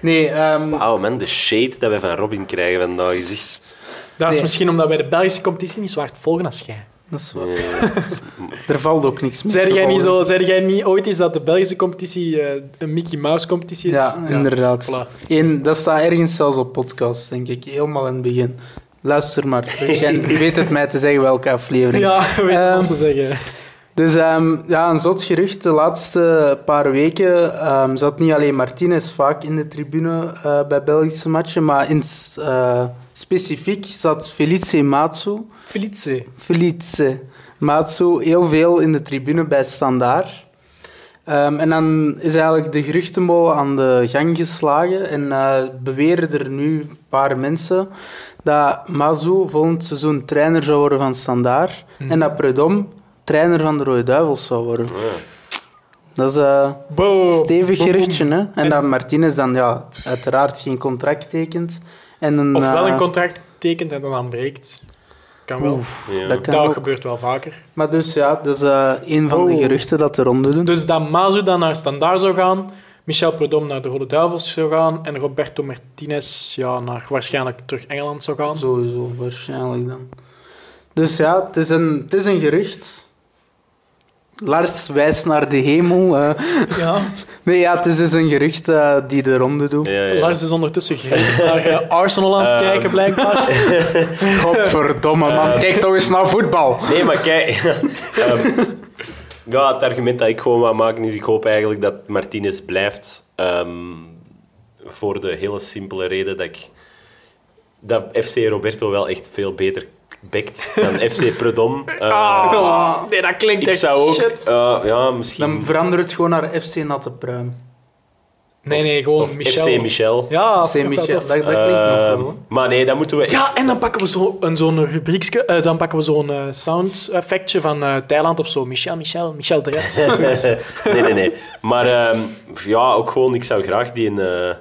[SPEAKER 1] Nee, ehm,
[SPEAKER 3] Wauw, man, de shade dat wij van Robin krijgen vandaag is.
[SPEAKER 2] Dat is
[SPEAKER 1] Nee.
[SPEAKER 2] misschien omdat wij de Belgische competitie niet zo hard volgen als jij.
[SPEAKER 1] Dat is wel- (laughs)
[SPEAKER 3] eh,
[SPEAKER 1] er valt ook niks meer
[SPEAKER 2] Zeg
[SPEAKER 1] te
[SPEAKER 2] jij, niet zo, zeg jij niet ooit eens dat de Belgische competitie eh, een Mickey Mouse competitie is?
[SPEAKER 1] Ja, inderdaad.
[SPEAKER 2] voilà.
[SPEAKER 1] Eén, dat staat ergens zelfs op podcast, denk ik. Helemaal in het begin. Luister maar. (laughs) Jij weet het mij te zeggen welke aflevering.
[SPEAKER 2] Ja, weet je
[SPEAKER 1] Ehm,
[SPEAKER 2] wat ze zeggen.
[SPEAKER 1] Dus ehm, ja, een zot gerucht. De laatste paar weken ehm, zat niet alleen Martinez vaak in de tribune eh, bij Belgische matchen, maar in, eh, specifiek zat Felice Matsu.
[SPEAKER 2] Felice.
[SPEAKER 1] Felice Matsu heel veel in de tribune bij Standaard. Ehm, en dan is eigenlijk de geruchtenmolen aan de gang geslagen en eh, beweren er nu een paar mensen dat Mazu volgend seizoen trainer zou worden van Standaard en dat Predom trainer van de Rode Duivels zou worden. Dat is eh, een stevig
[SPEAKER 2] Boom,
[SPEAKER 1] geruchtje, hè? En,
[SPEAKER 2] En-
[SPEAKER 1] dat Martinez dan ja, uiteraard geen contract tekent. En een,
[SPEAKER 2] Of wel
[SPEAKER 1] eh,
[SPEAKER 2] een contract tekent en dan aanbreekt. Kan wel.
[SPEAKER 1] oef,
[SPEAKER 3] Ja.
[SPEAKER 1] dat kan
[SPEAKER 2] dat
[SPEAKER 1] ook.
[SPEAKER 2] gebeurt wel vaker.
[SPEAKER 1] Maar dus ja, dat is eh, een van de
[SPEAKER 2] Oh.
[SPEAKER 1] geruchten dat er ronde doen.
[SPEAKER 2] Dus dat Mazu dan naar Standaard zou gaan, Michel Predom naar de Rode Duivels zou gaan en Roberto Martinez ja, naar waarschijnlijk terug Engeland zou gaan.
[SPEAKER 1] Sowieso, waarschijnlijk dan. Dus ja, het is een, het is een gerucht. Lars wijst naar de hemel. eh.
[SPEAKER 2] Ja. (laughs)
[SPEAKER 1] nee, ja, het is dus een gerucht eh, die de ronde doet.
[SPEAKER 3] Ja, ja.
[SPEAKER 2] Lars is ondertussen naar eh, Arsenal aan het
[SPEAKER 3] Ehm.
[SPEAKER 2] kijken, blijkbaar. (laughs)
[SPEAKER 1] Godverdomme, man.
[SPEAKER 3] Eh.
[SPEAKER 1] Kijk toch eens naar voetbal.
[SPEAKER 3] Nee, maar kijk... (laughs) ehm, ja, het argument dat ik gewoon wou maken is... Ik hoop eigenlijk dat Martinez blijft. ehm, voor de hele simpele reden dat ik... Dat FC Roberto wel echt veel beter bekt dan FC Predom. (laughs) Eh,
[SPEAKER 2] Ah, nee, dat klinkt
[SPEAKER 3] ik
[SPEAKER 2] echt
[SPEAKER 3] zou ook...
[SPEAKER 2] shit.
[SPEAKER 3] eh, ja, misschien...
[SPEAKER 1] Dan verander het gewoon naar FC Natte Pruim.
[SPEAKER 2] Nee, nee, gewoon
[SPEAKER 3] of
[SPEAKER 2] Michel.
[SPEAKER 3] FC Michel.
[SPEAKER 2] Ja,
[SPEAKER 1] FC Michel, dat, dat klinkt nog wel.
[SPEAKER 3] Ehm,
[SPEAKER 1] hoor.
[SPEAKER 3] maar nee, dan moeten we... echt-
[SPEAKER 2] Ja, en dan pakken we zo een, zo'n rubriekje, eh, dan pakken we zo'n eh, sound effectje van eh, Thailand of zo. Michel, Michel, Michel de (laughs)
[SPEAKER 3] nee, nee, nee. Maar ehm, ja, ook gewoon, ik zou graag die een, eh,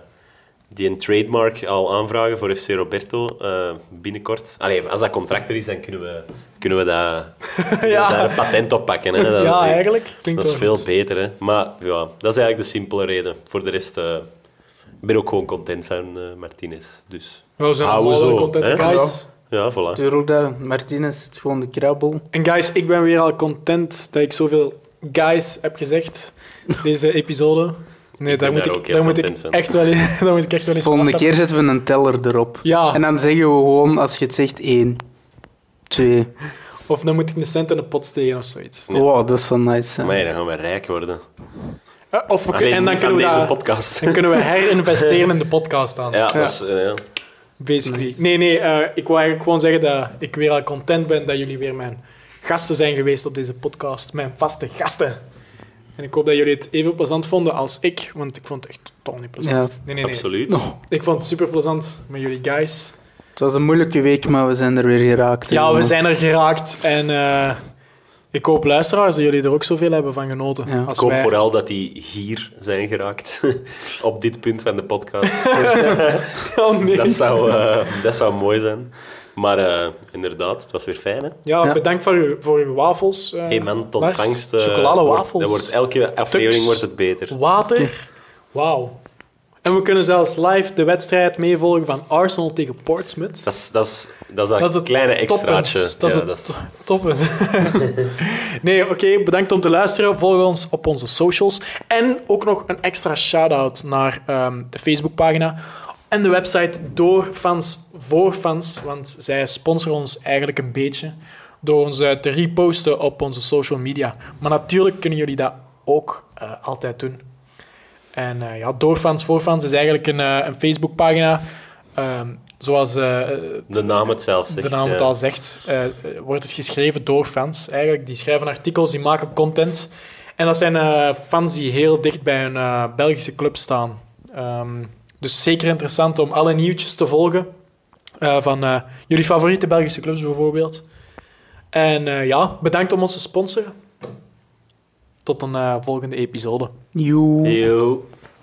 [SPEAKER 3] die een trademark al aanvragen voor FC Roberto eh, binnenkort. Allee, als dat contract er is, dan kunnen we, kunnen we dat, (laughs)
[SPEAKER 2] Ja.
[SPEAKER 3] daar een patent op pakken. Hè. (laughs) Dat,
[SPEAKER 2] ja, eigenlijk. Klinkt
[SPEAKER 3] Dat is veel
[SPEAKER 2] goed.
[SPEAKER 3] beter. Hè. Maar ja, dat is eigenlijk de simpele reden. Voor de rest, eh, ik ben ook gewoon content van eh, Martinez. Dus
[SPEAKER 2] We zijn allemaal
[SPEAKER 3] zo,
[SPEAKER 2] content,
[SPEAKER 3] hè?
[SPEAKER 2] guys.
[SPEAKER 3] ja, voilà.
[SPEAKER 1] Tuurlijk, dat. Martinez zit gewoon de krabbel.
[SPEAKER 2] En guys, ik ben weer al content dat ik zoveel guys heb gezegd deze episode. Nee, daar moet
[SPEAKER 3] daar
[SPEAKER 2] ik, daar moet ik echt wel, (laughs) daar moet ik echt wel eens
[SPEAKER 1] Volgende keer zetten we een teller erop.
[SPEAKER 2] Ja,
[SPEAKER 1] En dan zeggen we gewoon, als je het zegt, 1, 2.
[SPEAKER 2] of dan moet ik een cent in de pot steken of zoiets.
[SPEAKER 3] Ja.
[SPEAKER 1] Wow, dat is zo nice.
[SPEAKER 3] Maar ja, dan gaan we rijk worden.
[SPEAKER 2] Eh, Of we,
[SPEAKER 3] Alleen
[SPEAKER 2] en dan kunnen, we
[SPEAKER 3] deze
[SPEAKER 2] dat-
[SPEAKER 3] podcast.
[SPEAKER 2] dan kunnen we (laughs) herinvesteren in de podcast aan.
[SPEAKER 3] Ja, dat is... eh, ja.
[SPEAKER 2] Basically. Nee, nee, eh, ik wil eigenlijk gewoon zeggen dat ik weer al content ben dat jullie weer mijn gasten zijn geweest op deze podcast. Mijn vaste gasten. En ik hoop dat jullie het even plezant vonden als ik, want ik vond het echt totaal niet plezant.
[SPEAKER 1] Ja.
[SPEAKER 2] nee, nee, nee.
[SPEAKER 3] Absoluut.
[SPEAKER 1] Oh,
[SPEAKER 2] Ik vond het super plezant met jullie guys.
[SPEAKER 1] het was een moeilijke week, maar we zijn er weer geraakt.
[SPEAKER 2] Ja, we zijn er geraakt. En eh, ik hoop, luisteraars, dat jullie er ook zoveel hebben van genoten.
[SPEAKER 1] Ja.
[SPEAKER 2] Als
[SPEAKER 3] Ik hoop
[SPEAKER 2] wij.
[SPEAKER 3] vooral dat die hier zijn geraakt. (laughs) Op dit punt van de podcast. (laughs)
[SPEAKER 2] Oh, nee.
[SPEAKER 3] Dat zou, eh, dat zou mooi zijn. Maar eh, inderdaad, het was weer fijn, hè?
[SPEAKER 2] Ja,
[SPEAKER 1] Ja.
[SPEAKER 2] bedankt voor uw, voor uw wafels. eh,
[SPEAKER 3] Hey man, tot
[SPEAKER 2] Lars.
[SPEAKER 3] vangst. eh,
[SPEAKER 2] Chocoladewafels.
[SPEAKER 3] wordt- Dat wordt, elke aflevering
[SPEAKER 2] Tux.
[SPEAKER 3] wordt het beter.
[SPEAKER 2] Water. Wauw. En we kunnen zelfs live de wedstrijd meevolgen van Arsenal tegen Portsmouth.
[SPEAKER 3] Dat is dat, is, dat, is dat,
[SPEAKER 2] Dat is het
[SPEAKER 3] kleine extraatje.
[SPEAKER 2] Dat is
[SPEAKER 3] Ja,
[SPEAKER 2] het
[SPEAKER 3] dat is-
[SPEAKER 2] to- toppunt. (laughs) nee, oké. bedankt om te luisteren. Volg ons op onze socials. En ook nog een extra shout-out naar ehm, de Facebookpagina en de website door fans voor fans. Want zij sponsoren ons eigenlijk een beetje door ons eh, te reposten op onze social media. Maar natuurlijk kunnen jullie dat ook eh, altijd doen. En eh, ja, door fans voor fans is eigenlijk een, eh, een Facebookpagina. ehm, zoals
[SPEAKER 3] De naam het zelf zegt.
[SPEAKER 2] de naam het al zegt, wordt het geschreven door fans eigenlijk. Die schrijven artikels, die maken content. En dat zijn fans die heel dicht bij een eh, Belgische club staan. Ehm, dus zeker interessant om alle nieuwtjes te volgen. eh, van eh, jullie favoriete Belgische clubs bijvoorbeeld. En eh, ja, bedankt om ons te sponsoren. Tot een eh, volgende episode.
[SPEAKER 1] Joe.